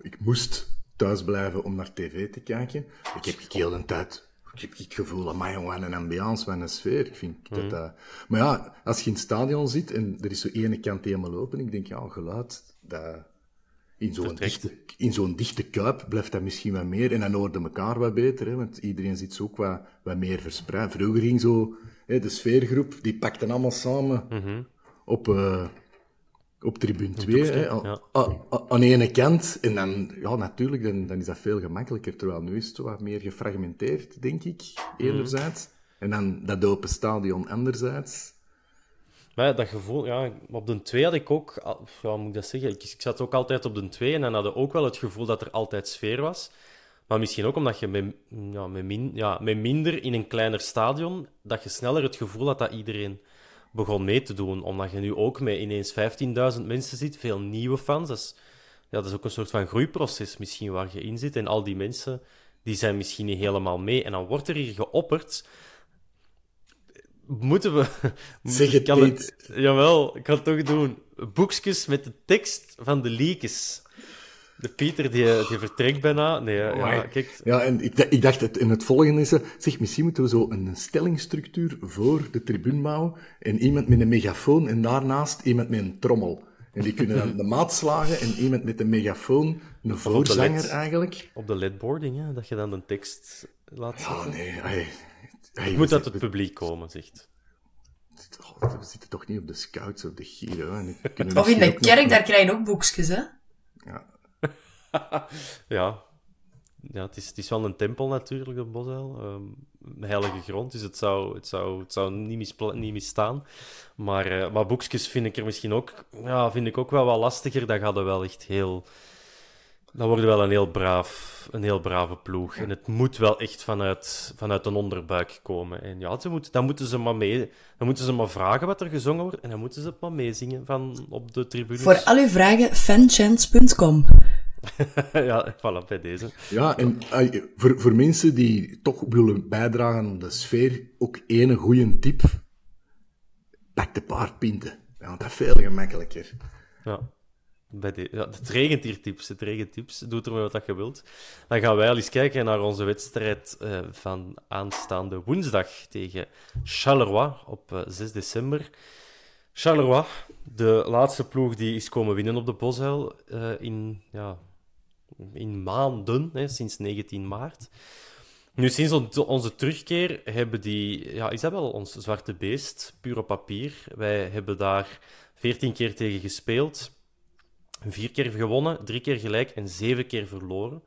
ik moest thuis blijven om naar tv te kijken. Ik heb heel de tijd... Ik heb het gevoel, amai jongen, een ambiance, een sfeer. Ik vind dat, uh... Maar ja, als je in het stadion zit en er is zo ene kant helemaal open, ik denk, ja, geluid, dat... In zo'n dichte, in zo'n dichte kuip blijft dat misschien wat meer. En dan hoorden elkaar wat beter, hè, want iedereen zit zo ook wat, wat meer verspreid. Vroeger ging zo hè, de sfeergroep, die pakten allemaal samen mhm. op, uh, op tribune 2, hè, aan, aan de ene kant. En dan, ja, natuurlijk, dan, dan is dat veel gemakkelijker. Terwijl nu is het wat meer gefragmenteerd, denk ik, mhm. enerzijds. En dan dat open stadion anderzijds. Maar dat gevoel, ja, op de 2 had ik ook, ja, moet ik dat zeggen? Ik, ik, zat ook altijd op de 2 en dan had ik ook wel het gevoel dat er altijd sfeer was. Maar misschien ook omdat je met, ja, met, min, ja, met minder in een kleiner stadion, dat je sneller het gevoel had dat iedereen begon mee te doen. Omdat je nu ook met ineens 15.000 mensen zit, veel nieuwe fans. Dat is, ja, dat is ook een soort van groeiproces misschien waar je in zit. En al die mensen, die zijn misschien niet helemaal mee. En dan wordt er hier geopperd moeten we... Zeg het kan niet. Het, jawel, ik kan het toch doen. Boekjes met de tekst van de leakes. De Pieter, die, die vertrekt bijna. Nee, ja, kijk. Ja, en ik, ik dacht, het, in het volgende is... Zeg, misschien moeten we zo een stellingstructuur voor de tribunmouw en iemand met een megafoon en daarnaast iemand met een trommel. En die kunnen dan de maat slagen en iemand met een megafoon, een voorzanger eigenlijk. Op de ledboarding, hè, dat je dan de tekst laat zien. Ja, nee, Hey, moet uit het publiek komen, zegt. we zitten toch niet op de scouts of de Giro. Of in de kerk, daar krijg je ook boekjes, hè? Ja. ja. Ja, het is, het is wel een tempel natuurlijk, de Bosuil. Um, heilige grond, dus het zou, het zou, het zou niet, mispla- niet misstaan. Maar, uh, maar boekjes vind ik er misschien ook, ja, vind ik ook wel wat lastiger. Dat gaat wel echt heel dan worden wel een heel, braaf, een heel brave ploeg. En het moet wel echt vanuit, vanuit een onderbuik komen. En ja, ze moet, dan, moeten ze maar mee, dan moeten ze maar vragen wat er gezongen wordt. En dan moeten ze het maar meezingen van op de tribune. Voor al uw vragen, fanchance.com. ja, voilà, bij deze. Ja, en voor, voor mensen die toch willen bijdragen aan de sfeer, ook één goede tip. Pak de paardpinten. Want dat is veel gemakkelijker. Ja. Bij de, ja, het regent hier tips. Het regent tips. Doe er wat je wilt. Dan gaan wij al eens kijken naar onze wedstrijd uh, van aanstaande woensdag tegen Charleroi op uh, eh, 6 december. Charleroi, de laatste ploeg die is komen winnen op de Boshuil uh, in, ja, in maanden, hè, sinds 19 maart. Nu, sinds onze terugkeer hebben die... Ja, is dat wel ons zwarte beest, puur op papier. Wij hebben daar 14 keer tegen gespeeld. Vier keer gewonnen, drie keer gelijk en zeven keer verloren.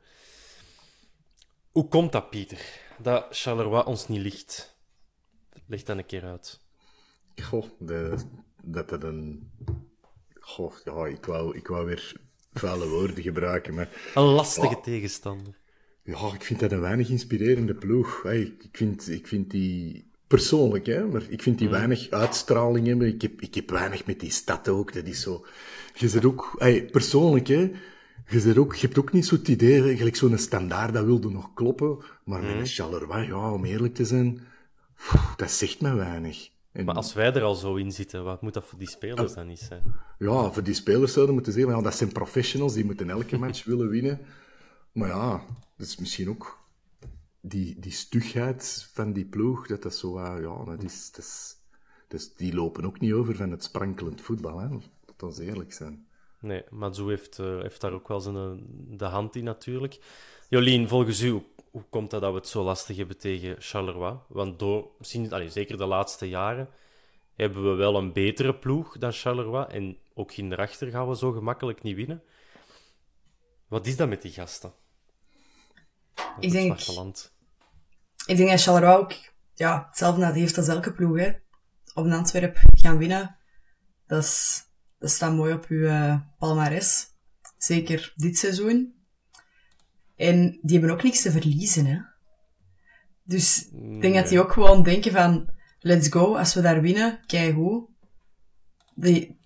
Hoe komt dat, Pieter? Dat Charleroi ons niet ligt? Leg dat een keer uit. Goh, de, dat het een... Goh, ja, ik wou, ik wou weer vuile woorden gebruiken, maar... Een lastige tegenstander. Ja, ik vind dat een weinig inspirerende ploeg. ik, vind, ik vind die persoonlijk, hè, maar ik vind die mm. weinig uitstraling hebben. Ik heb, ik heb weinig met die stad ook. Dat is zo je zit ook, hey, persoonlijk, hè, je, zit ook, je hebt ook niet zo'n idee, gelijk zo'n standaard, dat wilde nog kloppen, maar met een Charleroi, ja, om eerlijk te zijn, dat zegt me weinig. Maar als wij er al zo in zitten, wat moet dat voor die spelers dan niet zijn? Ja, voor die spelers zouden moeten zeggen, ja, dat zijn professionals, die moeten elke match willen winnen. Maar ja, dat is misschien ook die, die stugheid van die ploeg, dat dat zo, ja, dat is, dat is, die lopen ook niet over van het sprankelend voetbal. Hè ons eerlijk zijn. Nee, Matsu heeft, uh, heeft daar ook wel zijn, eh, de hand in natuurlijk. Jolien, volgens u, hoe komt dat dat we het zo lastig hebben tegen Charleroi? Want door, misschien, zeker de laatste jaren, hebben we wel een betere ploeg dan Charleroi. En ook hierachter gaan we zo gemakkelijk niet winnen. Wat is dat met die gasten? ik denk, ik denk dat Charleroi ook ja, hetzelfde heeft als elke ploeg. Hè. Op een Antwerp gaan winnen, dat, is, dat staat mooi op uw uh, palmares. Zeker dit seizoen. En die hebben ook niks te verliezen. Hè. Dus ik denk dat die ook gewoon denken van... Let's go, als we daar winnen, kijk hoe.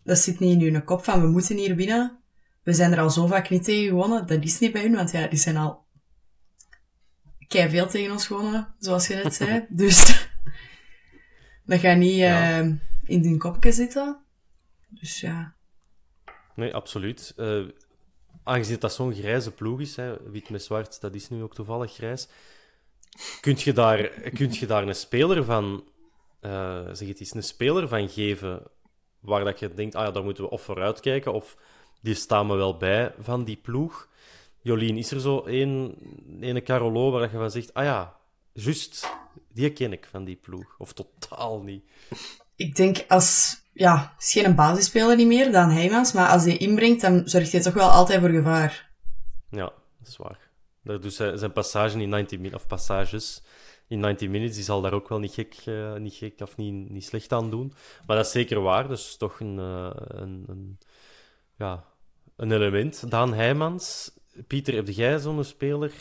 dat zit niet in hun kop van we moeten hier winnen. We zijn er al zo vaak niet tegen gewonnen. Dat is niet bij hun, want ja, die zijn al kei veel tegen ons gewonnen, zoals je net zei. dus dat gaat niet uh, in hun kopje zitten. Dus ja. Nee, absoluut. Uh, aangezien dat zo'n grijze ploeg is, hè, wit met zwart, dat is nu ook toevallig grijs. Kunt je daar, kunt je daar een speler van, uh, zeg het eens, een speler van geven waar dat je denkt, ah ja, daar moeten we of vooruit kijken, of die staan me wel bij van die ploeg. Jolien, is er zo één, ene Carolo waar je van zegt, ah ja, juist, die ken ik van die ploeg. Of totaal niet. Ik denk als, ja, is geen basisspeler niet meer, dan Heijmans, maar als hij inbrengt, dan zorgt hij toch wel altijd voor gevaar. Ja, dat is waar. Dus zijn passage in 90 minutes, of passages in 90 minutes, die zal daar ook wel niet gek, uh, niet gek of niet, niet slecht aan doen. Maar dat is zeker waar, dus toch een, uh, een, een, ja, een element. Daan Heijmans, Pieter, heb jij zo'n speler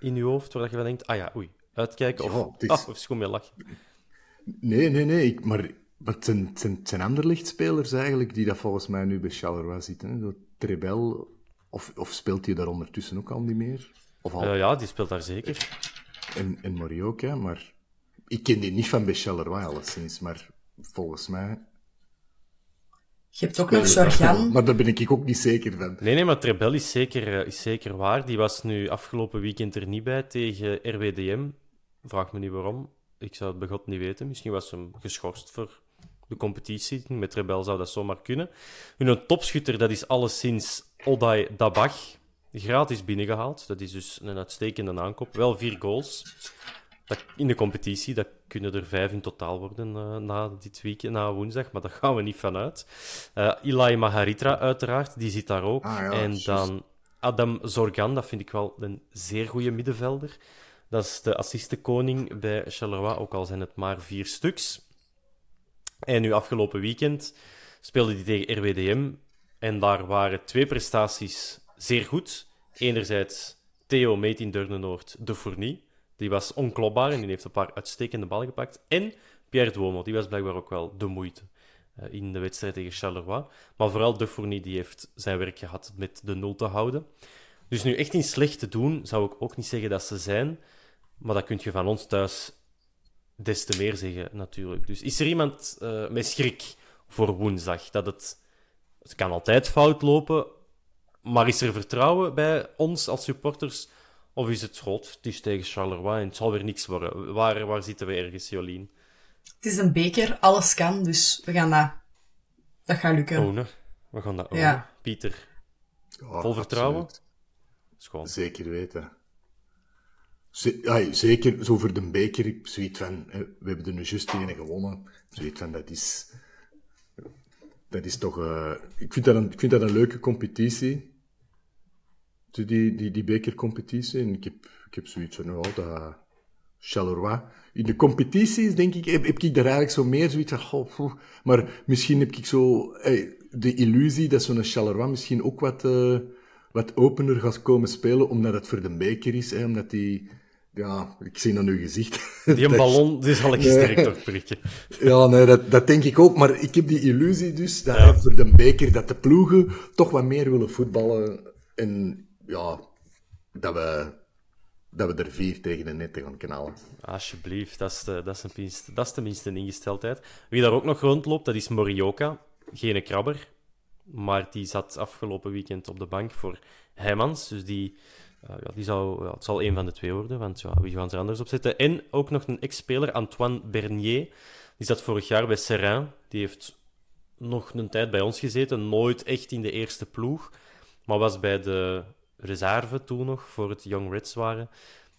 in je hoofd waar je van denkt, ah ja, oei, uitkijken of, is... ah, of schoon mee lachen? Nee, nee, nee, ik, maar, maar het zijn, het zijn, ander lichtspelers eigenlijk die dat volgens mij nu bij Charleroi zitten. Hè? Trebel, of, of speelt hij daar ondertussen ook al niet meer? Of al... Uh, ja, die speelt daar zeker. En, en Morioka, maar ik ken die niet van bij Charleroi alleszins, maar volgens mij je hebt ook nog Sorgan. Maar daar ben ik ook niet zeker van. Nee, nee, maar Trebel is zeker, eh, is zeker waar. Die was nu afgelopen weekend er niet bij tegen RWDM. Vraag me niet waarom. Ik zou het bij God niet weten. Misschien was hem geschorst voor de competitie. Met Trebel zou dat zomaar kunnen. Hun topschutter, dat is alleszins Oday Dabach. Gratis binnengehaald. Dat is dus een uitstekende aankoop. Wel vier goals in de competitie. Dat kunnen er vijf in totaal worden uh, na dit weekend, na woensdag, maar daar gaan we niet vanuit. Uh, Ilai Maharitra, uiteraard, die zit daar ook. Ah, en dan Adam Zorgan, dat vind ik wel een zeer goede middenvelder. Dat is de assistenkoning bij Charleroi, ook al zijn het maar vier stuks. En nu afgelopen weekend speelde hij tegen RWDM. En daar waren twee prestaties zeer goed. Enerzijds Theo Meet in Durnenoord, de Fournie. Die was onklopbaar en die heeft een paar uitstekende ballen gepakt. En Pierre Duomo, die was blijkbaar ook wel de moeite uh, in de wedstrijd tegen Charleroi. Maar vooral De Fournie, die heeft zijn werk gehad met de nul te houden. Dus nu echt niet slecht te doen, zou ik ook niet zeggen dat ze zijn. Maar dat kun je van ons thuis des te meer zeggen, natuurlijk. Dus is er iemand uh, met schrik voor woensdag? Dat het, het kan altijd fout lopen, maar is er vertrouwen bij ons als supporters of is het groot? Het is tegen Charleroi en het zal weer niks worden. Waar, waar zitten we ergens, Jolien? Het is een beker, alles kan, dus we gaan dat... Dat gaat lukken. Ownen. We gaan dat ownen. Ja. Pieter, vol vertrouwen? Schoon. Zeker weten. Zeker, zo voor de beker, zoiets van, we hebben er nu juist tegen gewonnen. Zoiets van, dat is... Dat is toch... Uh, ik, vind dat een, ik vind dat een leuke competitie die, die, die bekercompetitie. En ik heb, ik heb zoiets van, oh, dat... Charleroi. In de competities, denk ik, heb, heb ik daar eigenlijk zo meer zoiets van, oh, maar misschien heb ik zo de illusie dat zo'n Charleroi misschien ook wat, uh, wat opener gaat komen spelen, omdat het voor de beker is, omdat die... Ja, ik zie aan uw gezicht. Die een ballon, die zal ik nee. sterk toch prikken. Ja, nee, dat, dat denk ik ook. Maar ik heb die illusie dus, dat ja. voor de beker, dat de ploegen toch wat meer willen voetballen. En ja, dat we, dat we er vier tegen de net gaan knallen. Alsjeblieft, dat is, de, dat, is een, dat is tenminste een ingesteldheid. Wie daar ook nog rondloopt, dat is Morioka. Geen krabber, maar die zat afgelopen weekend op de bank voor Heijmans. Dus die, ja, die zou, ja, het zal een van de twee worden, want ja, wie gaan ze er anders op zetten? En ook nog een ex-speler, Antoine Bernier. Die zat vorig jaar bij Serrain. Die heeft nog een tijd bij ons gezeten, nooit echt in de eerste ploeg, maar was bij de reserve toen nog voor het Young Reds waren,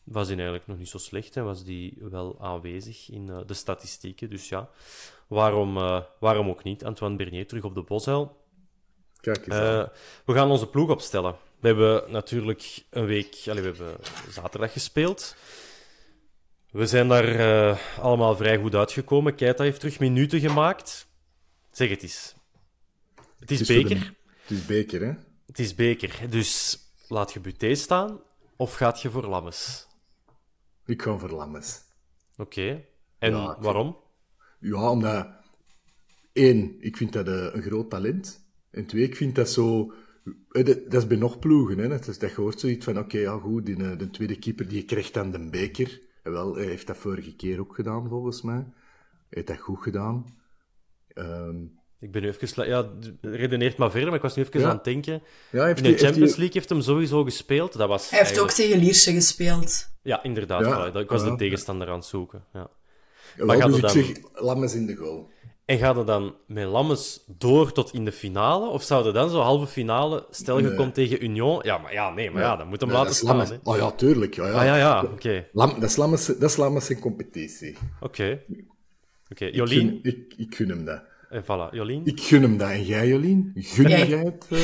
was hij eigenlijk nog niet zo slecht en was die wel aanwezig in uh, de statistieken. Dus ja, waarom, uh, waarom ook niet? Antoine Bernier terug op de Boshuil. Kijk eens uh, we gaan onze ploeg opstellen. We hebben natuurlijk een week... We hebben zaterdag gespeeld. We zijn daar uh, allemaal vrij goed uitgekomen. Keita heeft terug minuten gemaakt. Zeg het eens. Het is, het is beker. Het is beker, hè? Het is beker. Dus laat je Buté staan of gaat je voor Lammes? Ik ga voor Lammes. Oké. En ja, waarom? Ja, omdat... één, ik vind dat een groot talent. En twee, ik vind dat zo... Eh, dat is bij nog ploegen, hè. Dat, is, dat hoort zoiets van, oké, ja goed, die, eh, de tweede keeper die krijgt dan de beker. En wel, hij heeft dat vorige keer ook gedaan, volgens mij. Hij heeft dat goed gedaan. Um, ik ben nu even... Ja, redeneert maar verder, maar ik was nu even aan het denken. Ja, heeft In de Champions League heeft hem sowieso gespeeld. Dat was hij heeft ook tegen Lierse gespeeld. Ja, inderdaad. Ja. Ik was de tegenstander aan het zoeken. Ja. maar dus dan... zeg, Lammes in de goal. En gaat het dan met Lammes door tot in de finale? Of zou er dan zo halve finale, stel je komt tegen Union... Ja, maar ja, nee, maar ja, dan moet hem laten staan. Hè. Oh ja, tuurlijk. Ja, ja. Ah, ja, ja, oké. Okay. Dat is Lammes, dat is Lammes in competitie. Oké. Okay. Oké, Jolien? Ik, ik, ik gun hem dat. En voilà, Jolien? Ik gun hem dat. En jij, Jolien? Gun jij het? Uh...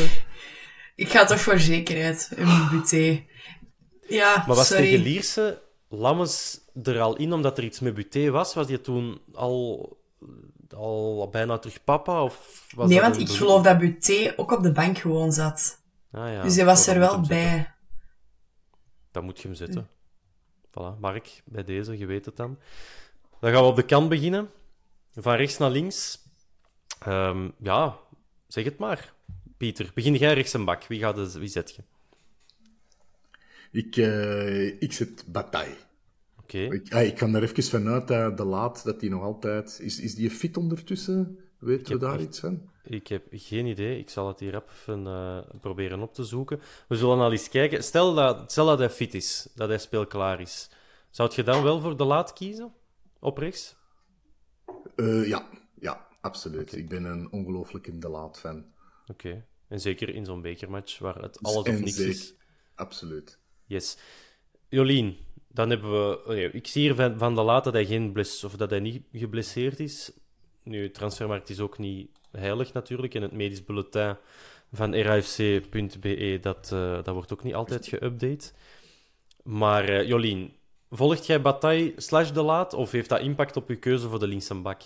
Ik ga toch voor zekerheid, een buté. Ja, Maar was sorry. tegen Lierse Lammes er al in omdat er iets met buté was? Was je toen al, al bijna terug papa? Of was nee, want ik geloof dat buté ook op de bank gewoon zat. Ah, ja. Dus hij was er wel bij. Dan moet je hem zetten. Voilà, Mark, bij deze, je weet het dan. Dan gaan we op de kant beginnen. Van rechts naar links. Um, ja, zeg het maar. Pieter, begin jij rechts een bak. Wie, gaat de, wie zet je? Ik, uh, ik zet Bataille. Oké. Ik, ah, ik ga er even vanuit dat de laat, dat hij nog altijd... Is, is die fit ondertussen? Weten we daar iets van? Ik heb geen idee. Ik zal het hier even uh, proberen op te zoeken. We zullen al eens kijken. Stel dat, stel dat hij fit is, dat hij speelklaar is. Zou je dan wel voor de laat kiezen? Op rechts? Uh, ja, ja absoluut. Ik ben een ongelooflijke De Laat fan. Oké. En zeker in zo'n bekermatch waar het alles of niks is. Absoluut. Yes. Jolien, dan hebben we... Oh ik zie hier van, van De Laat dat hij, geen bles, of dat hij niet geblesseerd is. Nu, transfermarkt is ook niet heilig natuurlijk. En het medisch bulletin van rafc.be, dat, uh, dat wordt ook niet altijd geüpdate. Maar uh, Jolien, volgt jij Bataille slash De Laat of heeft dat impact op je keuze voor de linkse bak?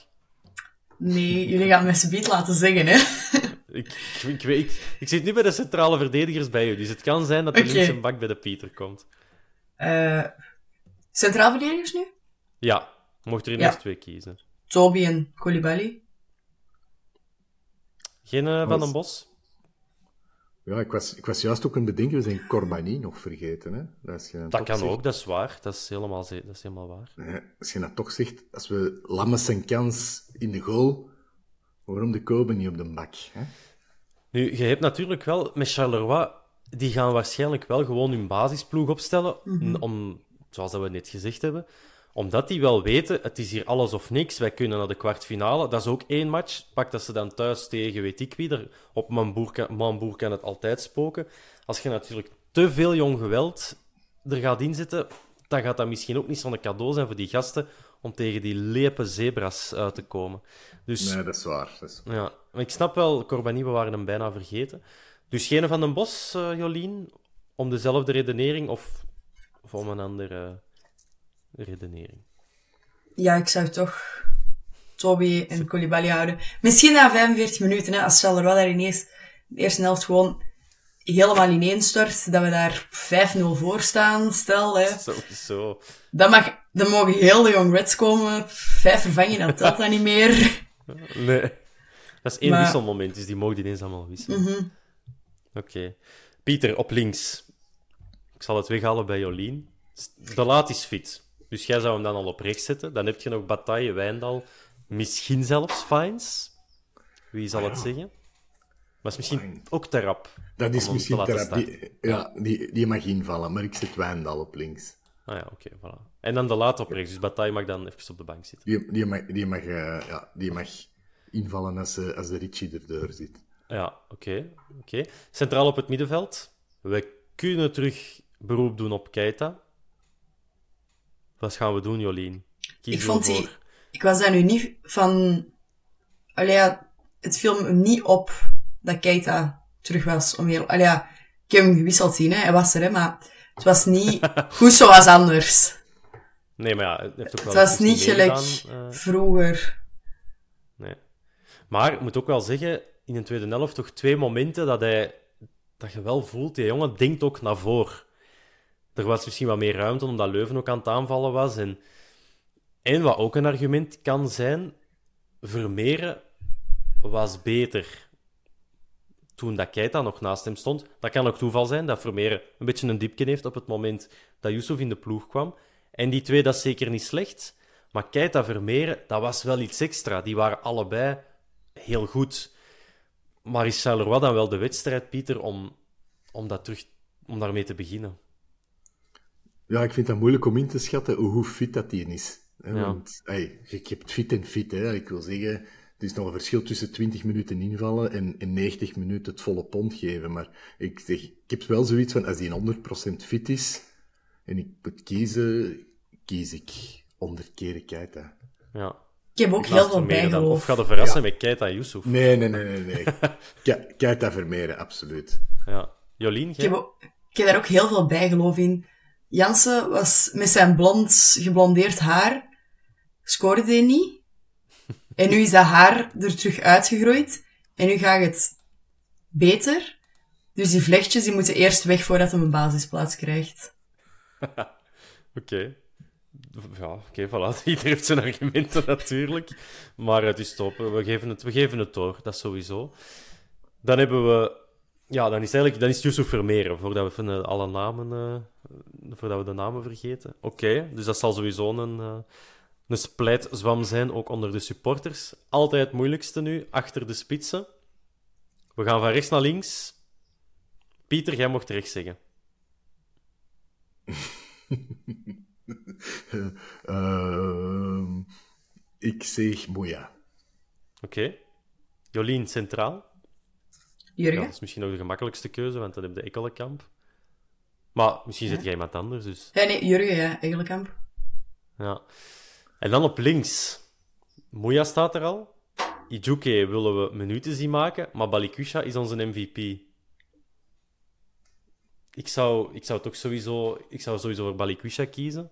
Nee, jullie gaan me subiet laten zeggen, hè. Ik, ik, weet, ik, zit nu bij de centrale verdedigers bij u, dus het kan zijn dat de okay. linkse bak bij de Pieter komt. Uh, centraal verdedigers nu? Ja, mocht er ineens ja. twee kiezen. Toby en Koulibaly. Geen uh, Van den Bos? Ja, ik was, ik was juist ook een bedenken, we zijn Corbani nog vergeten. Hè? Dat, dat kan ook, dat is waar. Dat is helemaal, dat is helemaal waar. Nee, als je dat toch zegt, als we Lammes zijn kans in de goal, waarom de Kobe niet op de bak? Hè? Nu, je hebt natuurlijk wel met Charleroi, die gaan waarschijnlijk wel gewoon hun basisploeg opstellen, mm om, zoals dat we net gezegd hebben, omdat die wel weten, het is hier alles of niks. Wij kunnen naar de kwartfinale. Dat is ook één match. Pak dat ze dan thuis tegen weet ik wie. Er, op Mamboer kan, kan het altijd spoken. Als je natuurlijk te veel jong geweld er gaat inzetten, dan gaat dat misschien ook niet zo'n cadeau zijn voor die gasten om tegen die lepe zebras uit te komen. Dus, nee, dat is waar. Dat is Ja, ik snap wel, Corbani, we waren hem bijna vergeten. Dus geen van den Bos, uh, Jolien, om dezelfde redenering of om een andere redenering. Ja, ik zou toch Toby en Koulibaly houden. Misschien na 45 minuten, hè, als Charleroi daar ineens de eerste helft gewoon helemaal ineenstort, dat we daar 5-0 voor staan, stel. Hè. Sowieso. Dan, mag, dan mogen heel de Young Reds komen. Vijf vervangen, dat telt dan niet meer. Nee. Dat is één maar... wisselmoment, dus die mogen ineens allemaal wisselen. Mhm. Oké. Pieter, op links. Ik zal het weghalen bij Jolien. De laat is fit. Dus jij zou hem dan al op rechts zetten. Dan heb je nog Bataille, Wijndal, misschien zelfs Fines. Wie zal het zeggen? Maar is misschien ook te rap. Dat is misschien te, rap. Die, ja, die, die mag invallen, maar ik zet Wijndal op links. Ah ja, oké, voilà. En dan de laat op rechts, dus Bataille mag dan even op de bank zitten. Die, die, mag, die, mag, uh, ja, die mag invallen als, uh, als de Richie erdoor zit. Ja, oké. oké. Centraal op het middenveld. We kunnen terug beroep doen op Keita. Wat gaan we doen, Jolien? ik vond die... Ik was daar nu niet van... Allee, het viel me niet op dat Keita terug was. Om heel... Allee, ik heb hem gewisseld zien, hè. hij was er, hè, maar het was niet goed zoals anders. Nee, maar ja, het, heeft ook wel het was niet gelijk eh. vroeger. Nee. Maar ik moet ook wel zeggen, in de tweede helft toch twee momenten dat hij... Dat je wel voelt, die jongen denkt ook naar voren. Er was misschien wat meer ruimte, omdat Leuven ook aan het aanvallen was. En, en wat ook een argument kan zijn, Vermeeren was beter toen dat Keita nog naast hem stond. Dat kan ook toeval zijn, dat Vermeeren een beetje een diepje heeft op het moment dat Yusuf in de ploeg kwam. En die twee, dat is zeker niet slecht. Maar Keita Vermeeren, dat was wel iets extra. Die waren allebei heel goed. Maar is Charleroi dan wel de wedstrijd, Pieter, om, om, dat terug, om daarmee te beginnen? Ja, ik vind het moeilijk om in te schatten hoe fit dat die is. Hè, Ja. Want hey, je hebt fit en fit. Hè. Ik wil zeggen, er is nog een verschil tussen 20 minuten invallen en, en 90 minuten het volle pond geven. Maar ik, zeg, ik heb wel zoiets van, als die 100% fit is en ik moet kiezen, kies ik 100 keer Keita. Ja. Ik heb ook heel veel bijgeloof. Of gaat er verrassen Ja. met Keita Yusuf? Nee, nee, nee, nee. nee. Ke- Keita Vermeeren, absoluut. Ja. Jolien, Ik heb, ook- ik heb daar ook heel veel bijgeloof in. Jansen was met zijn blond, geblondeerd haar, scoorde hij niet. En nu is dat haar er terug uitgegroeid. En nu gaat het beter. Dus die vlechtjes die moeten eerst weg voordat hij een basisplaats krijgt. Oké. Ja, oké, voilà. Iedereen heeft zijn argumenten natuurlijk. Maar het is top. We geven het, we geven het door, dat sowieso. Dan hebben we... Ja, dan is eigenlijk dan is Yusuf Vermeeren, voordat we van eh, alle namen... eh, voordat we de namen vergeten. Oké, dus dat zal sowieso een, eh een splijtzwam zijn, ook onder de supporters. Altijd het moeilijkste nu, achter de spitsen. We gaan van rechts naar links. Pieter, jij mocht rechts zeggen. Ehm, ik zeg Moya. Oké. Jolien, centraal. Ja, Jurgen? dat is misschien nog de gemakkelijkste keuze, want dan heb je Ekkelenkamp. Maar misschien zit jij iemand anders, dus... Ja, nee, Jurgen, ja, Egelenkamp. Ja. En dan op links. Moya staat er al. Ijuke willen we minuten zien maken, maar Balikusha is onze MVP. Ik zou, ik zou toch sowieso, ik zou sowieso voor Balikusha kiezen.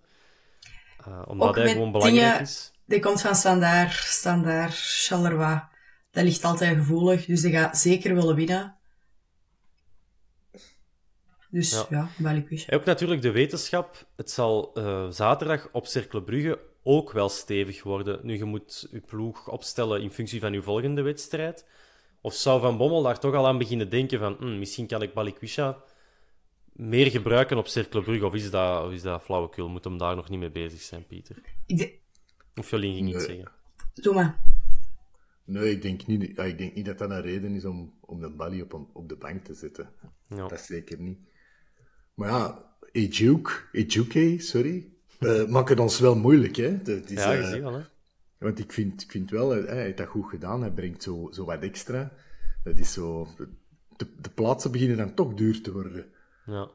Eh, omdat Ook hij gewoon belangrijk dingen- is. Die komt van Standaard, Standaard, Charleroi. Dat ligt altijd gevoelig, dus die gaat zeker willen winnen. Dus Ja. ja. En ook natuurlijk de wetenschap. Het zal eh, zaterdag op Cercle Brugge ook wel stevig worden. Nu, je moet je ploeg opstellen in functie van je volgende wedstrijd. Of zou Van Bommel daar toch al aan beginnen denken van hm, misschien kan ik Balikwisha meer gebruiken op Cercle Brugge? Of is dat, of is dat flauwekul? Moet hem daar nog niet mee bezig zijn, Pieter? Ik de- Of Jolien ging iets zeggen. Doe maar. Nee, ik denk niet, ik denk niet dat dat een reden is om, om de Bali op, een- op de bank te zetten. Ja. Dat zeker niet. Maar ja, Ejuke, Ejuke, sorry, eh maakt het ons wel moeilijk, hè. Dat is, Ja, je eh, ziet wel, hè? Want ik vind, ik vind wel, hij hij heeft dat goed gedaan. Hij brengt zo, zo wat extra. Dat is zo... De, de plaatsen beginnen dan toch duur te worden. Ja.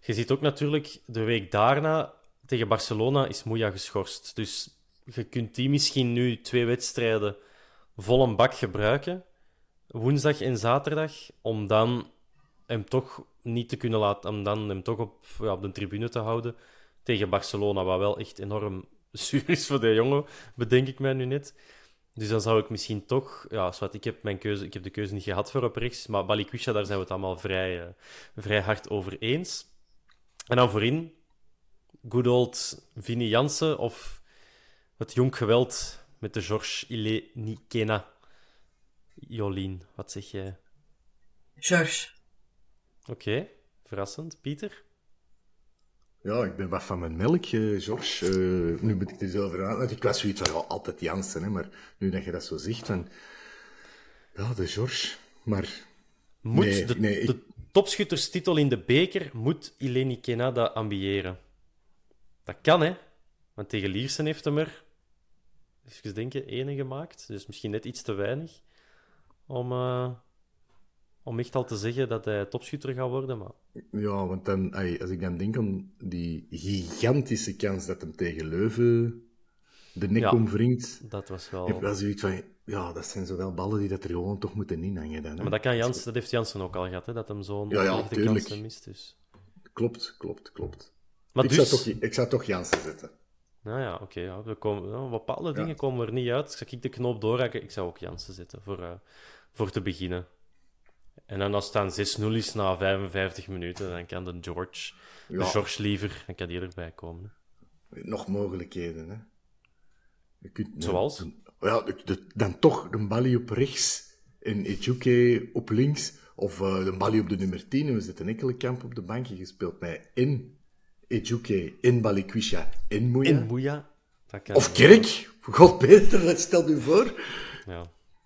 Je ziet ook natuurlijk, de week daarna tegen Barcelona is Moeja geschorst. Dus je kunt die misschien nu twee wedstrijden vol een bak gebruiken, woensdag en zaterdag, om dan hem toch niet te kunnen laten, om dan hem toch op, ja, op de tribune te houden tegen Barcelona, wat wel echt enorm zuur is voor de jongen, bedenk ik mij nu net. Dus dan zou ik misschien toch... Ja, ik, heb mijn keuze, ik heb de keuze niet gehad voor op rechts, maar Balikwisha, daar zijn we het allemaal vrij, eh, vrij hard over eens. En dan voorin, good old Vinnie Jansen of het jong geweld met de Georges Ile Nikena. Jolien, wat zeg jij? George. Oké, verrassend. Pieter? Ja, ik ben wat van mijn melk, eh, George. Eh, nu moet ik er zo over aan. Ik was zoiets van, ja, altijd Jansen, hè. Maar nu dat je dat zo zegt, van... Ja, de George. Maar... Moet Nee, de, nee, ik- de topschutterstitel in de beker, moet Ileni Kenada ambiëren? Dat kan, hè? Want tegen Liersen heeft hem er, even denken, ene gemaakt. Dus misschien net iets te weinig om, eh, om echt al te zeggen dat hij topschutter gaat worden. Maar Ja, want dan, als ik dan denk aan die gigantische kans dat hem tegen Leuven de nek Ja. omwringt. Dat was Je hebt wel... wel zoiets van, ja, dat zijn zowel ballen die dat er gewoon toch moeten inhangen dan. Hè? Maar dat, kan Jans, dat heeft Jansen ook al gehad, hè, dat hem zo'n Ja, ja, kansen mist. Dus. Klopt, klopt, klopt. Maar ik, dus... zou toch, ik zou toch Jansen zetten. Nou ja, oké. ja, we komen, ja, bepaalde dingen komen er niet uit. Zou ik de knoop doorhakken? Ik zou ook Jansen zetten voor, eh, voor te beginnen. En dan als het dan 6-0 is na 55 minuten, dan kan de George, de. George liever, dan kan die erbij komen. Nog mogelijkheden, hè. Je kunt, Zoals? Ja, de- de- dan toch de balie op rechts en Ejuke op links. Of eh, de balie op de nummer 10. We zitten enkele kamp op de bankje gespeeld met in Ejuke, in Balikwisha, in Moeja. In Moeja. Of Kerk. God beter, stel u voor. Ja.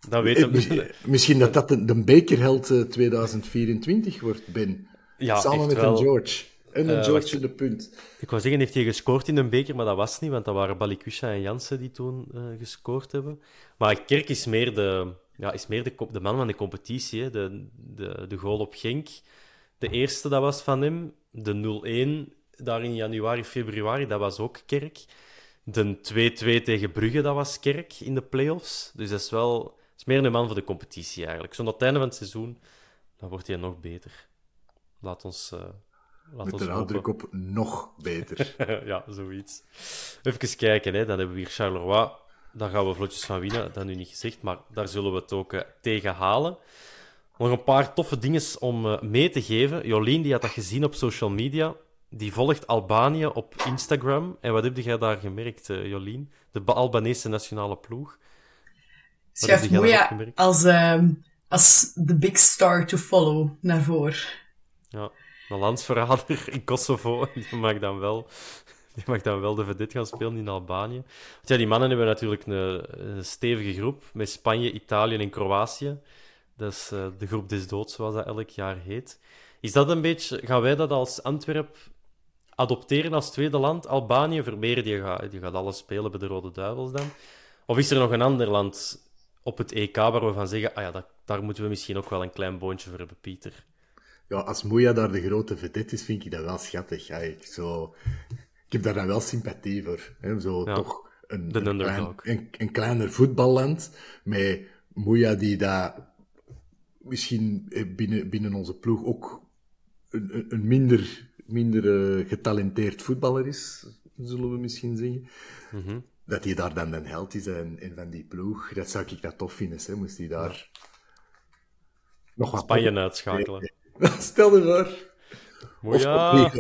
Dat weet Eh, misschien- Misschien dat dat de, de bekerheld eh, 2024 wordt, Ben. Ja, Samen met wel. een George. En een Eh, George wacht. in de punt. Ik wou zeggen, heeft hij gescoord in een beker, maar dat was niet, want dat waren Balikwisha en Jansen die toen eh, gescoord hebben. Maar Kerk is meer de, ja, is meer de, de man van de competitie. Hè. De, de, de goal op Genk, de eerste, dat was van hem. De 0-1, daar in januari, februari, dat was ook Kerk. De 2-2 tegen Brugge, dat was Kerk in de play-offs. Dus dat is wel dat is meer een man voor de competitie eigenlijk. Zo'n het einde van het seizoen, dan wordt hij nog beter. Laat ons... eh laat Met ons de nadruk op nog beter. ja, zoiets. Even kijken, hè. dan hebben we hier Charleroi. Daar gaan we vlotjes van winnen, dat nu niet gezegd, maar daar zullen we het ook eh, tegen halen. Nog een paar toffe dingen om eh, mee te geven. Jolien die had dat gezien op social media. Die volgt Albanië op Instagram. En wat heb jij daar gemerkt, eh, Jolien? De Ba- Albanese nationale ploeg. Daarop Moeja als, ehm als the big star to follow naar voren. Ja, een landsverrader in Kosovo. Die mag dan wel, die mag dan wel de vedette gaan spelen in Albanië. Want ja, die mannen hebben natuurlijk een, een stevige groep met Spanje, Italië en Kroatië. Dat is eh, de groep des doods, zoals dat elk jaar heet. Is dat een beetje... Gaan wij dat als Antwerp adopteren als tweede land? Albanië, Vermeer, die gaat, die gaat alles spelen bij de Rode Duivels dan? Of is er nog een ander land op het EK waar we van zeggen, ah ja, dat, daar moeten we misschien ook wel een klein boontje voor hebben, Pieter? Ja, als Moeja daar de grote vedette is, vind ik dat wel schattig. Ik, zo, ik heb daar dan wel sympathie voor. Hè? Zo Ja, toch een, een, klein, een, een kleiner voetballand met Moeja die daar misschien eh, binnen, binnen onze ploeg ook een, een minder, minder eh, getalenteerd voetballer is, zullen we misschien zeggen. Mhm. Dat hij daar dan de held is en, en van die ploeg, dat zou ik dat tof vinden. Hè? Moest hij daar nog wat Spanje uitschakelen. Stel je voor. Ja, Of,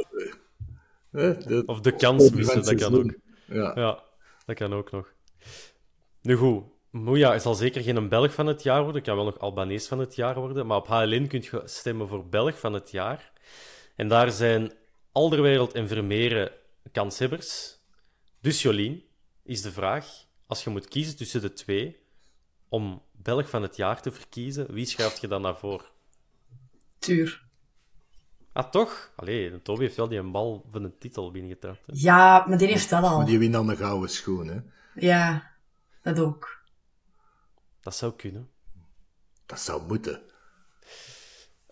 hè, de- of de kans missen, dat kan ook. Ja. Ja, dat kan ook nog. Nu goed, Moeja zal zeker geen Belg van het jaar worden. Kan wel nog Albanees van het jaar worden. Maar op HLN kun je stemmen voor Belg van het jaar. En daar zijn Alderwereld en Vermeeren kanshebbers. Dus Jolien, is de vraag, als je moet kiezen tussen de twee, om Belg van het jaar te verkiezen, wie schuift je dan naar voren? Tuur. Ah, toch? Allee, Toby heeft wel die een bal van een titel binnengetrapt. hè. Ja, maar die heeft dat al. Maar die wint dan de gouden schoen, hè. Ja, dat ook. Dat zou kunnen. Dat zou moeten.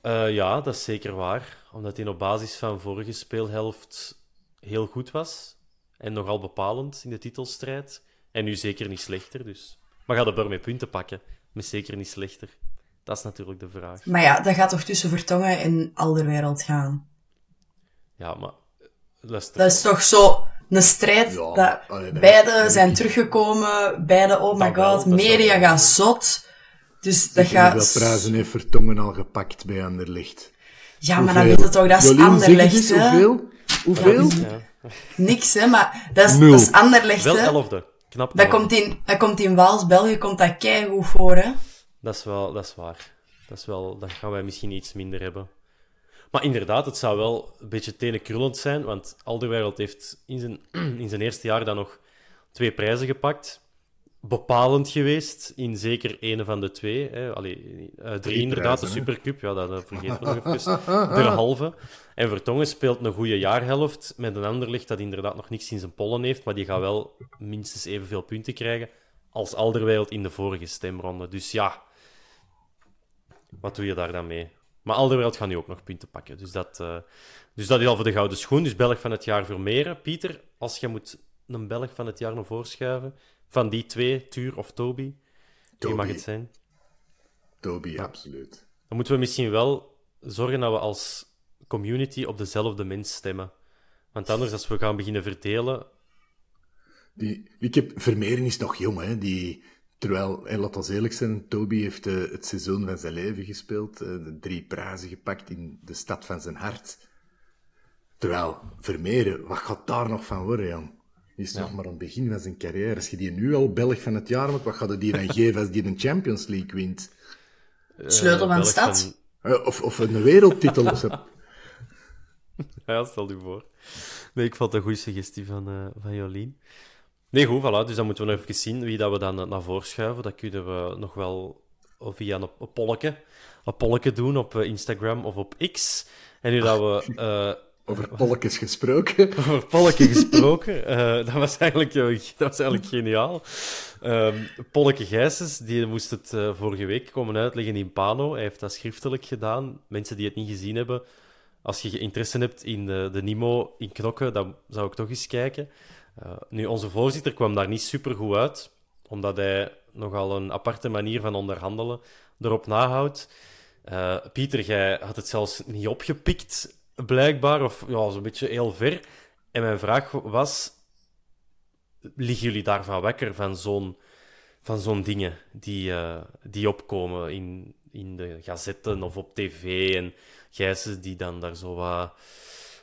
Eh, ja, dat is zeker waar. Omdat hij op basis van vorige speelhelft heel goed was. En nogal bepalend in de titelstrijd. En nu zeker niet slechter. Dus. Maar gaat de Bur met punten pakken? Maar zeker niet slechter. Dat is natuurlijk de vraag. Maar ja, dat gaat toch tussen Vertongen en Alderwereld gaan. Ja, maar... eh, Luister. Dat is toch zo een strijd. Ja, dat allee, beide zijn teruggekomen. Beide, oh my wel, god, dat media wel. gaat zot. Dus dat Ik heb gaat... dat prijzen heeft Vertongen al gepakt bij Anderlecht. Ja, maar dan weet je toch, dat is Jolien, Anderlecht, hè. hoeveel? Hoeveel? Ja. Niks, hè. Maar dat is, Nul. dat is Anderlecht, Wel elfde. Knap. Dat komt, in, dat komt in Waals, België, komt dat keigoed voor, hè. Dat is wel, dat is waar. Dat is wel, dat gaan wij misschien iets minder hebben. Maar inderdaad, het zou wel een beetje tenenkrullend zijn, want Alderweireld heeft in zijn, in zijn eerste jaar dan nog twee prijzen gepakt. Bepalend geweest in zeker een van de twee. Hè. Allee, eh, drie, inderdaad, de prijzen? Supercup, ja, dat vergeten we nog even. Derhalve. En Vertongen speelt een goede jaarhelft met een ander licht dat inderdaad nog niks in zijn pollen heeft, maar die gaat wel minstens evenveel punten krijgen als Alderweireld in de vorige stemronde. Dus ja, wat doe je daar dan mee? Maar Alderweireld gaat nu ook nog punten pakken. Dus dat, eh, dus dat is al voor de gouden schoen. Dus Belg van het jaar Vermeeren. Pieter, als je moet een Belg van het jaar naar voren schuiven? Van die twee, Tuur of Toby? Wie mag het zijn? Toby, absoluut. Dan moeten we misschien wel zorgen dat we als community op dezelfde mens stemmen. Want anders, als we gaan beginnen verdelen... Die, ik heb, Vermeeren is nog jong, hè. Die, terwijl, en laat ons eerlijk zijn, Toby heeft uh, het seizoen van zijn leven gespeeld. Uh, de drie prijzen gepakt in de stad van zijn hart. Terwijl, Vermeeren, wat gaat daar nog van worden, Jan? Die is ja. nog maar aan het begin van zijn carrière. Als je die nu al Belg van het jaar maakt, wat gaat het die dan geven als die een Champions League wint? Sleutel van de stad? Van... Of, of een wereldtitel. of zo. Ja, stel je voor. Nee, ik vond het een goede suggestie van, uh, van Jolien. Nee, goed, voilà. Dus dan moeten we nog even zien wie dat we dan naar voren schuiven. Dat kunnen we nog wel via een, een polletje, een polletje doen op Instagram of op X. En nu dat we... Uh, over polletjes gesproken. Over polletjes gesproken. Uh, dat, was eigenlijk, dat was eigenlijk geniaal. Um, Polleke Gijsens, die moest het uh, vorige week komen uitleggen in Pano. Hij heeft dat schriftelijk gedaan. Mensen die het niet gezien hebben, als je interesse hebt in de, de Nimo in knokken, dan zou ik toch eens kijken. Nu, onze voorzitter kwam daar niet super goed uit, omdat hij nogal een aparte manier van onderhandelen erop nahoudt. Pieter, jij had het zelfs niet opgepikt, blijkbaar, of ja, zo'n beetje heel ver. En mijn vraag was: liggen jullie daarvan wekker van zo'n van zo'n dingen die, uh, die opkomen in, in de gazetten of op tv en Gijsens die dan daar zo wat,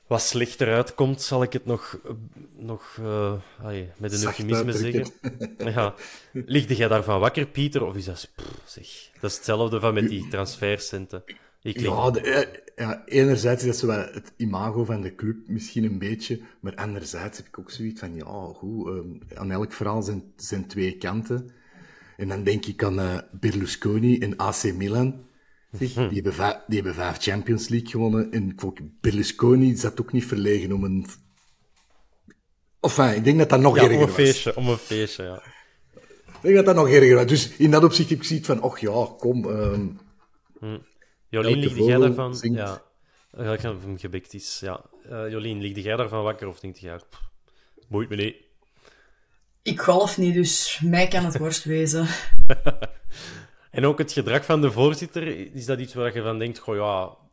wat slechter uitkomt, zal ik het nog, nog uh, ay, met een eufemisme zeggen. ja. Ligde jij daarvan wakker, Pieter? Of is dat... Pff, zeg, dat is hetzelfde van met die transfercenten. Ik ja, de, ja, enerzijds is dat zo het imago van de club misschien een beetje, maar anderzijds heb ik ook zoiets van, ja, goed, um, aan elk verhaal zijn, zijn twee kanten. En dan denk ik aan uh, Berlusconi en AC Milan. Zeg, die, hebben vijf, die hebben vijf Champions League gewonnen. En Berlusconi zat ook niet verlegen om een... Enfin, ik denk dat dat nog ja, erger om een feestje, was. Om een feestje, ja. Ik denk dat dat nog erger was. Dus in dat opzicht heb ik zoiets van, och ja, kom... Um, hm. Jolien, liegde jij daarvan... Zingt. Ja, gelijk van gebikt is. Ja. Uh, Jolien, liegde jij daarvan wakker of denk je, ja, pff, boeit me niet? Ik golf niet, dus mij kan het worst wezen. en ook het gedrag van de voorzitter, is dat iets waar je van denkt, goh ja...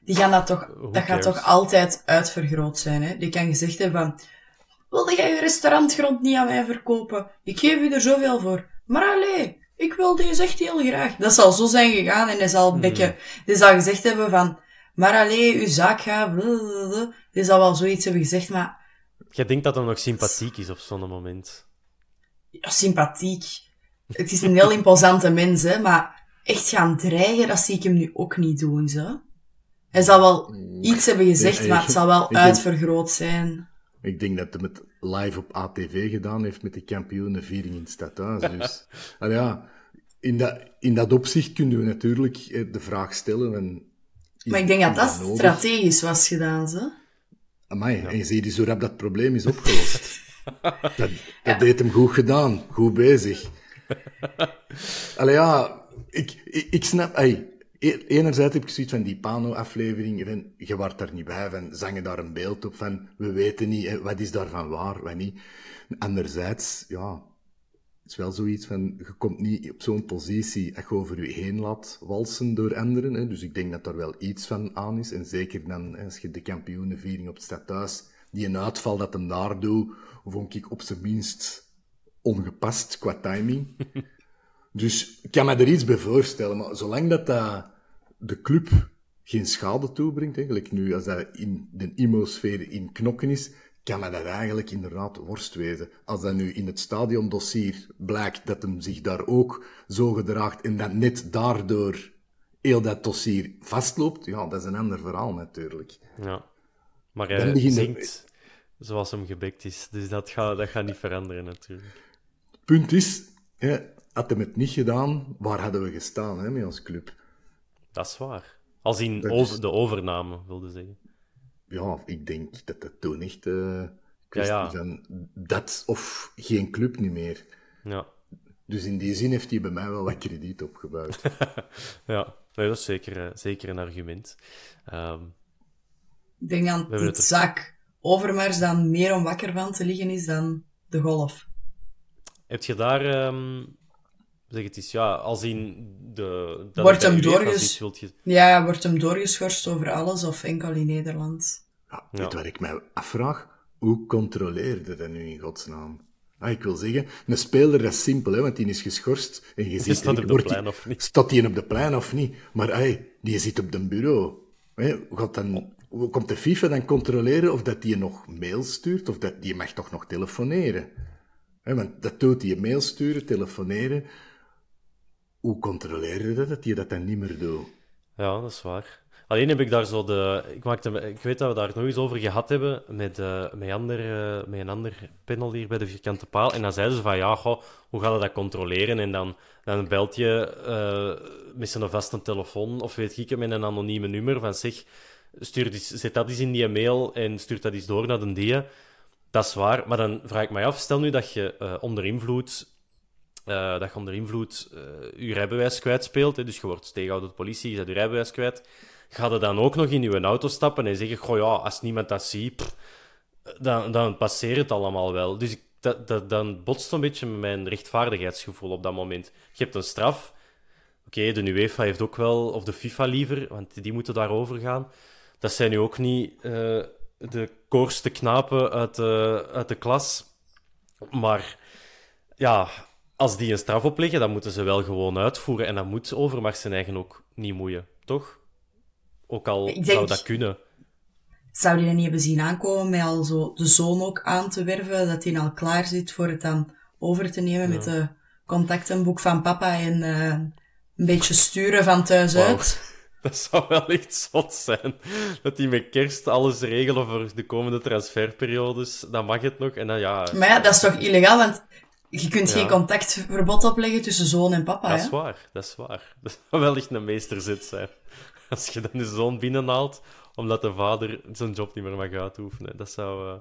Die gaan dat toch, dat gaat toch altijd uitvergroot zijn, hè? Die kan gezegd hebben van, wilde jij je restaurantgrond niet aan mij verkopen? Ik geef u er zoveel voor. Maar allee, ik wil deze echt heel graag. Dat zal zo zijn gegaan en hij zal, een beetje, die zal gezegd hebben van, maar allee, uw zaak gaat, blablabla. Die zal wel zoiets hebben gezegd, maar... Jij denkt dat hij nog sympathiek is op zo'n moment? Ja, sympathiek. Het is een heel imposante mens, hè, maar echt gaan dreigen, dat zie ik hem nu ook niet doen, zo. Hij zal wel iets hebben gezegd, maar het zal wel uitvergroot zijn. Ik denk dat hij het live op ATV gedaan heeft met de kampioenenviering in het stadhuis. Dus ja, in, dat, in dat opzicht kunnen we natuurlijk eh, de vraag stellen. En, maar ik denk dat dat, dat strategisch was gedaan, zo. Amai, ja. en je ziet dus hoe rap dat probleem is opgelost. dat dat ja. deed hem goed gedaan, goed bezig. Allee ja, ik, ik, ik snap... Ay, enerzijds heb ik zoiets van die Pano-aflevering, je wordt daar niet bij, van, je daar een beeld op van, we weten niet, wat is daarvan waar, wat niet. Anderzijds, ja, het is wel zoiets van, je komt niet op zo'n positie je over je heen laat walsen door anderen. Hè. Dus ik denk dat daar wel iets van aan is. En zeker dan, als je de kampioenenviering op het stadhuis, die een uitval dat hem daar doet, vond ik op zijn minst ongepast qua timing. dus ik kan me er iets bij voorstellen, maar zolang dat, dat de club geen schade toebrengt, eigenlijk nu, als dat in de imosfeer in knokken is, kan me dat eigenlijk inderdaad worst wezen. Als dat nu in het stadiondossier blijkt dat hem zich daar ook zo gedraagt en dat net daardoor heel dat dossier vastloopt, ja, dat is een ander verhaal natuurlijk. Ja, maar hij zingt zoals hem gebekt is, dus dat gaat, dat gaat niet veranderen natuurlijk. Punt is, hè, had hem het niet gedaan, waar hadden we gestaan hè, met ons club? Dat is waar. Als in is... de overname, wilde zeggen ja, ik denk dat dat toen echt uh, kwestie ja, ja. van dat of geen club niet meer. Ja. Dus in die zin heeft hij bij mij wel wat krediet opgebouwd. ja, nee, dat is zeker, uh, zeker een argument. Um, ik denk aan die zak Overmars dan meer om wakker van te liggen is dan de golf. Heb je daar, um, zeg het eens, ja, als in de... Dat wordt hem doorges... Ja, wordt hem doorgeschorst over alles of enkel in Nederland? Ja, weet wat ik mij afvraag? Hoe controleerde dat nu in godsnaam? Ah, ik wil zeggen, een speler, dat is simpel, hè, want die is geschorst. En je ziet, staat op de plein of niet? Staat die op de plein of niet? Maar hey, die zit op een bureau. Hè, gaat dan, komt de FIFA dan controleren of dat die nog mail stuurt, of dat die mag toch nog telefoneren? Hè, want dat doet die mail sturen, telefoneren. Hoe controleer je dat, dat je dat dan niet meer doet? Ja, dat is waar. Alleen heb ik daar zo de. Ik, maakte, ik weet dat we daar nog eens over gehad hebben met, uh, met, ander, uh, met een ander panel hier bij de vierkante paal. En dan zeiden ze van ja, goh, hoe gaan we dat controleren? En dan, dan belt je uh, met een vaste telefoon of weet ik met een anonieme nummer van zeg, zet dat eens in die mail en stuur dat eens door naar de dia. Dat is waar, maar dan vraag ik mij af, stel nu dat je onder invloed uh, dat je onder invloed uh, je rijbewijs kwijtspeelt. Hè, dus je wordt tegengehouden door de politie, je zet je rijbewijs kwijt ga je dan ook nog in je auto stappen en zeggen: Goh ja, als niemand dat ziet, dan, dan passeert het allemaal wel. Dus dat, dat, dan botst een beetje mijn rechtvaardigheidsgevoel op dat moment. Je hebt een straf. Oké, de UEFA heeft ook wel, of de FIFA liever, want die moeten daarover gaan. Dat zijn nu ook niet uh, de koorste knapen uit uit de klas. Maar ja, als die een straf opleggen, dan moeten ze wel gewoon uitvoeren. En dan moet Overmars zijn eigen ook niet moeien, toch? Ook al zou dat kunnen. Zou die dat niet hebben zien aankomen met al zo de zoon ook aan te werven, dat hij al klaar zit voor het dan over te nemen met de contactenboek van papa en uh, een beetje sturen van thuis wow. uit? Dat zou wel echt zot zijn. Dat hij met kerst alles regelen voor de komende transferperiodes. Dan mag het nog. En dan, ja... Maar ja, dat is toch illegaal? Want je kunt geen contactverbod opleggen tussen zoon en papa, Dat is waar, dat is waar. Dat zou wel echt een meesterzit zijn. als je dan de zoon binnenhaalt, omdat de vader zijn job niet meer mag uitoefenen. Dat zou uh,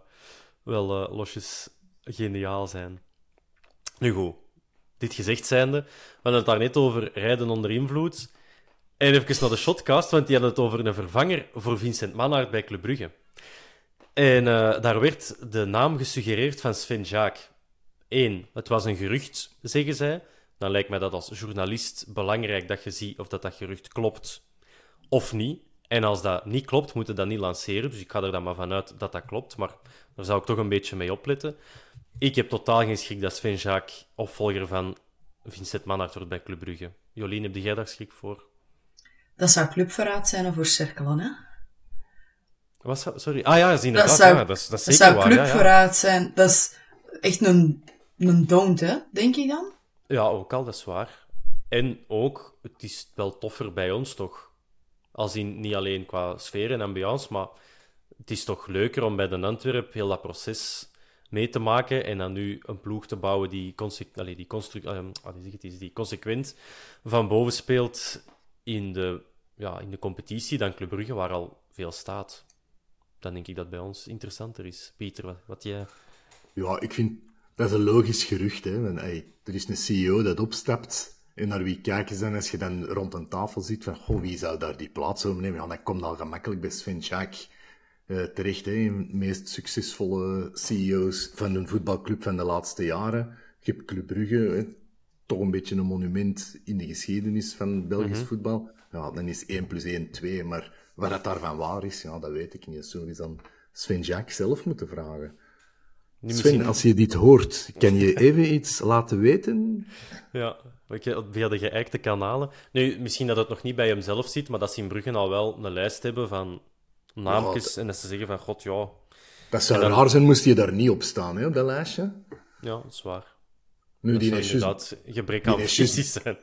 wel uh, losjes geniaal zijn. Nu goed, dit gezegd zijnde, we hadden het daar net over rijden onder invloed. En even naar de shotcast, want die hadden het over een vervanger voor Vincent Mannaert bij Club Brugge. En uh, daar werd de naam gesuggereerd van Sven Jaak. Eén, het was een gerucht, zeggen zij. Dan lijkt mij dat als journalist belangrijk dat je ziet of dat dat gerucht klopt of niet. En als dat niet klopt, moeten we dat niet lanceren. Dus ik ga er dan maar vanuit dat dat klopt. Maar daar zou ik toch een beetje mee opletten. Ik heb totaal geen schrik dat Sven Jacques opvolger van Vincent Manhart wordt bij Club Brugge. Jolien, heb jij daar schrik voor? Dat zou clubverraad zijn voor Cerkelen, hè? Wat zou, sorry. Ah ja, zien dat, zou, ja, dat, is, dat, is dat zou clubverraad zijn. Dat is echt een, een don't, hè? Denk je dan? Ja, ook al, dat is waar. En ook, het is wel toffer bij ons, toch? Als in niet alleen qua sfeer en ambiance, maar het is toch leuker om bij de Antwerp heel dat proces mee te maken en dan nu een ploeg te bouwen die, allee, die, uh, het is, die consequent van boven speelt in de, ja, in de competitie dan Club Brugge, waar al veel staat. Dan denk ik dat bij ons interessanter is. Pieter, wat, wat jij... Ja, ik vind dat is een logisch gerucht. Hè. hey, er is een CEO dat opstapt en naar wie kijken ze dan als je dan rond een tafel zit van, goh, wie zou daar die plaats overnemen? Ja, dan komt al gemakkelijk bij Sven Schaak uh, terecht, hè. De meest succesvolle CEO's van een voetbalclub van de laatste jaren. Je hebt Club Brugge, hè. toch een beetje een monument in de geschiedenis van Belgisch mhm. voetbal. Ja, dan is 1 plus 1 2, maar wat dat daarvan waar is, ja, dat weet ik niet. Zo is dan Sven Jack zelf moeten vragen. Sven, als je dit hoort, kan je even iets laten weten? Ja, via de geëikte kanalen. Nu, misschien dat het nog niet bij hemzelf zit, maar dat ze in Brugge al wel een lijst hebben van naamjes en dat ze zeggen van, god, ja... Dat zou dan... raar zijn, moest je daar niet op staan, hè, op dat lijstje. Ja, dat is waar. Nu, dat die is inderdaad gebrek aan fusies zijn.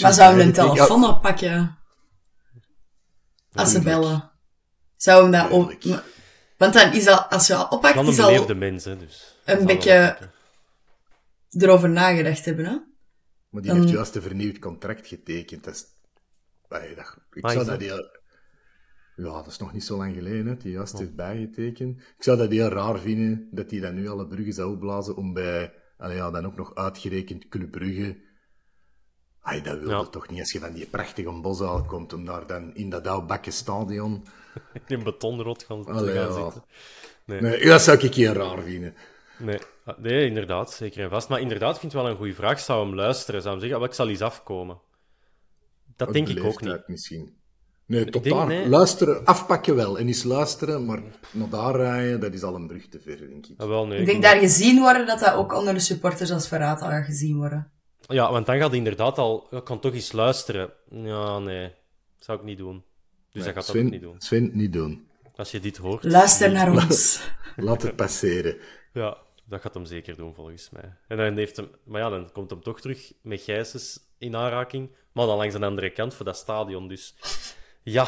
maar zouden we een telefoon oppakken? Als ze bellen. Zou hem dat ook... Want dan is dat, als je al oppakt, is al... de mensen, dus. Een beetje erover nagedacht hebben, hè? Maar die heeft juist een vernieuwd contract getekend. Dat is... dat... Ik zou dat heel... Ja, dat is nog niet zo lang geleden, dat hij juist oh. heeft bijgetekend. Ik zou dat heel raar vinden, dat hij dan nu alle bruggen zou opblazen om bij... Allee, ja, dan ook nog uitgerekend Club Brugge Ay, dat wil je toch niet als je van die prachtige boszaal komt om daar dan in dat oude stadion... in betonrot gaan, Allee, gaan zitten. Nee. nee. dat zou ik hier raar vinden. Nee. Ah, nee, inderdaad, zeker en vast. Maar inderdaad, vind ik wel een goede vraag. Zou hem luisteren? Zou hem zeggen, oh, ik zal eens afkomen? Dat denk ik ook niet. misschien. Nee, tot daar. Luisteren, afpakken wel. En eens luisteren, maar naar daar rijden, dat is al een brug te ver, denk ik. Ah, wel, nee, ik denk daar gezien worden, dat dat ook onder de supporters als verraad al gaat gezien worden. Ja, want dan gaat hij inderdaad al... Ik kan toch eens luisteren. Ja, nee. Dat zou ik niet doen. Dus dat gaat Sven, ook niet doen. Sven, niet doen. Als je dit hoort... Luister naar ons. Laat het passeren. Ja, dat gaat hem zeker doen, volgens mij. En dan heeft hem... Maar ja, dan komt hem toch terug met Gijsens in aanraking. Maar dan langs de andere kant voor dat stadion. Dus ja,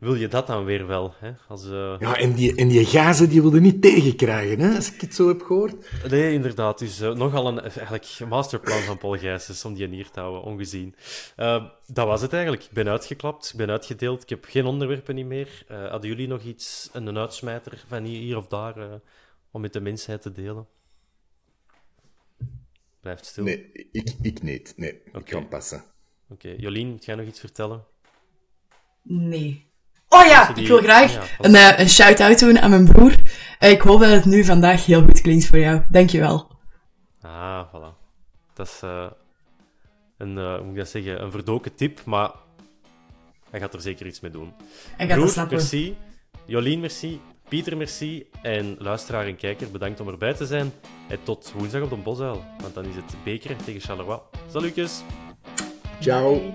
wil je dat dan weer wel? Hè? Als, uh... Ja, en die, en die gazen die wilde niet tegenkrijgen, hè? als ik het zo heb gehoord. Nee, inderdaad. Dus uh, nogal een eigenlijk masterplan van Paul Gijsens om die hier te houden, ongezien. Uh, dat was het eigenlijk. Ik ben uitgeklapt, ik ben uitgedeeld. Ik heb geen onderwerpen niet meer. hadden jullie nog iets, een uitsmijter van hier of daar, om met de mensheid te delen? Blijft stil. Nee, ik, ik niet. Nee, ik kan passen. Oké, Jolien, ga jij nog iets vertellen? Nee. Oh ja, ik wil graag een, uh, een shout-out doen aan mijn broer. Uh, ik hoop dat het nu vandaag heel goed klinkt voor jou. Dankjewel. Ah, voilà. Dat is uh, een, hoe moet ik dat zeggen, een verdoken tip, maar hij gaat er zeker iets mee doen. Hij gaat broer, snappen. merci. Jolien, merci. Pieter, merci. En luisteraar en kijker, bedankt om erbij te zijn. En tot woensdag op de Bosuil, want dan is het beker tegen Charleroi. Salutjes. Ciao.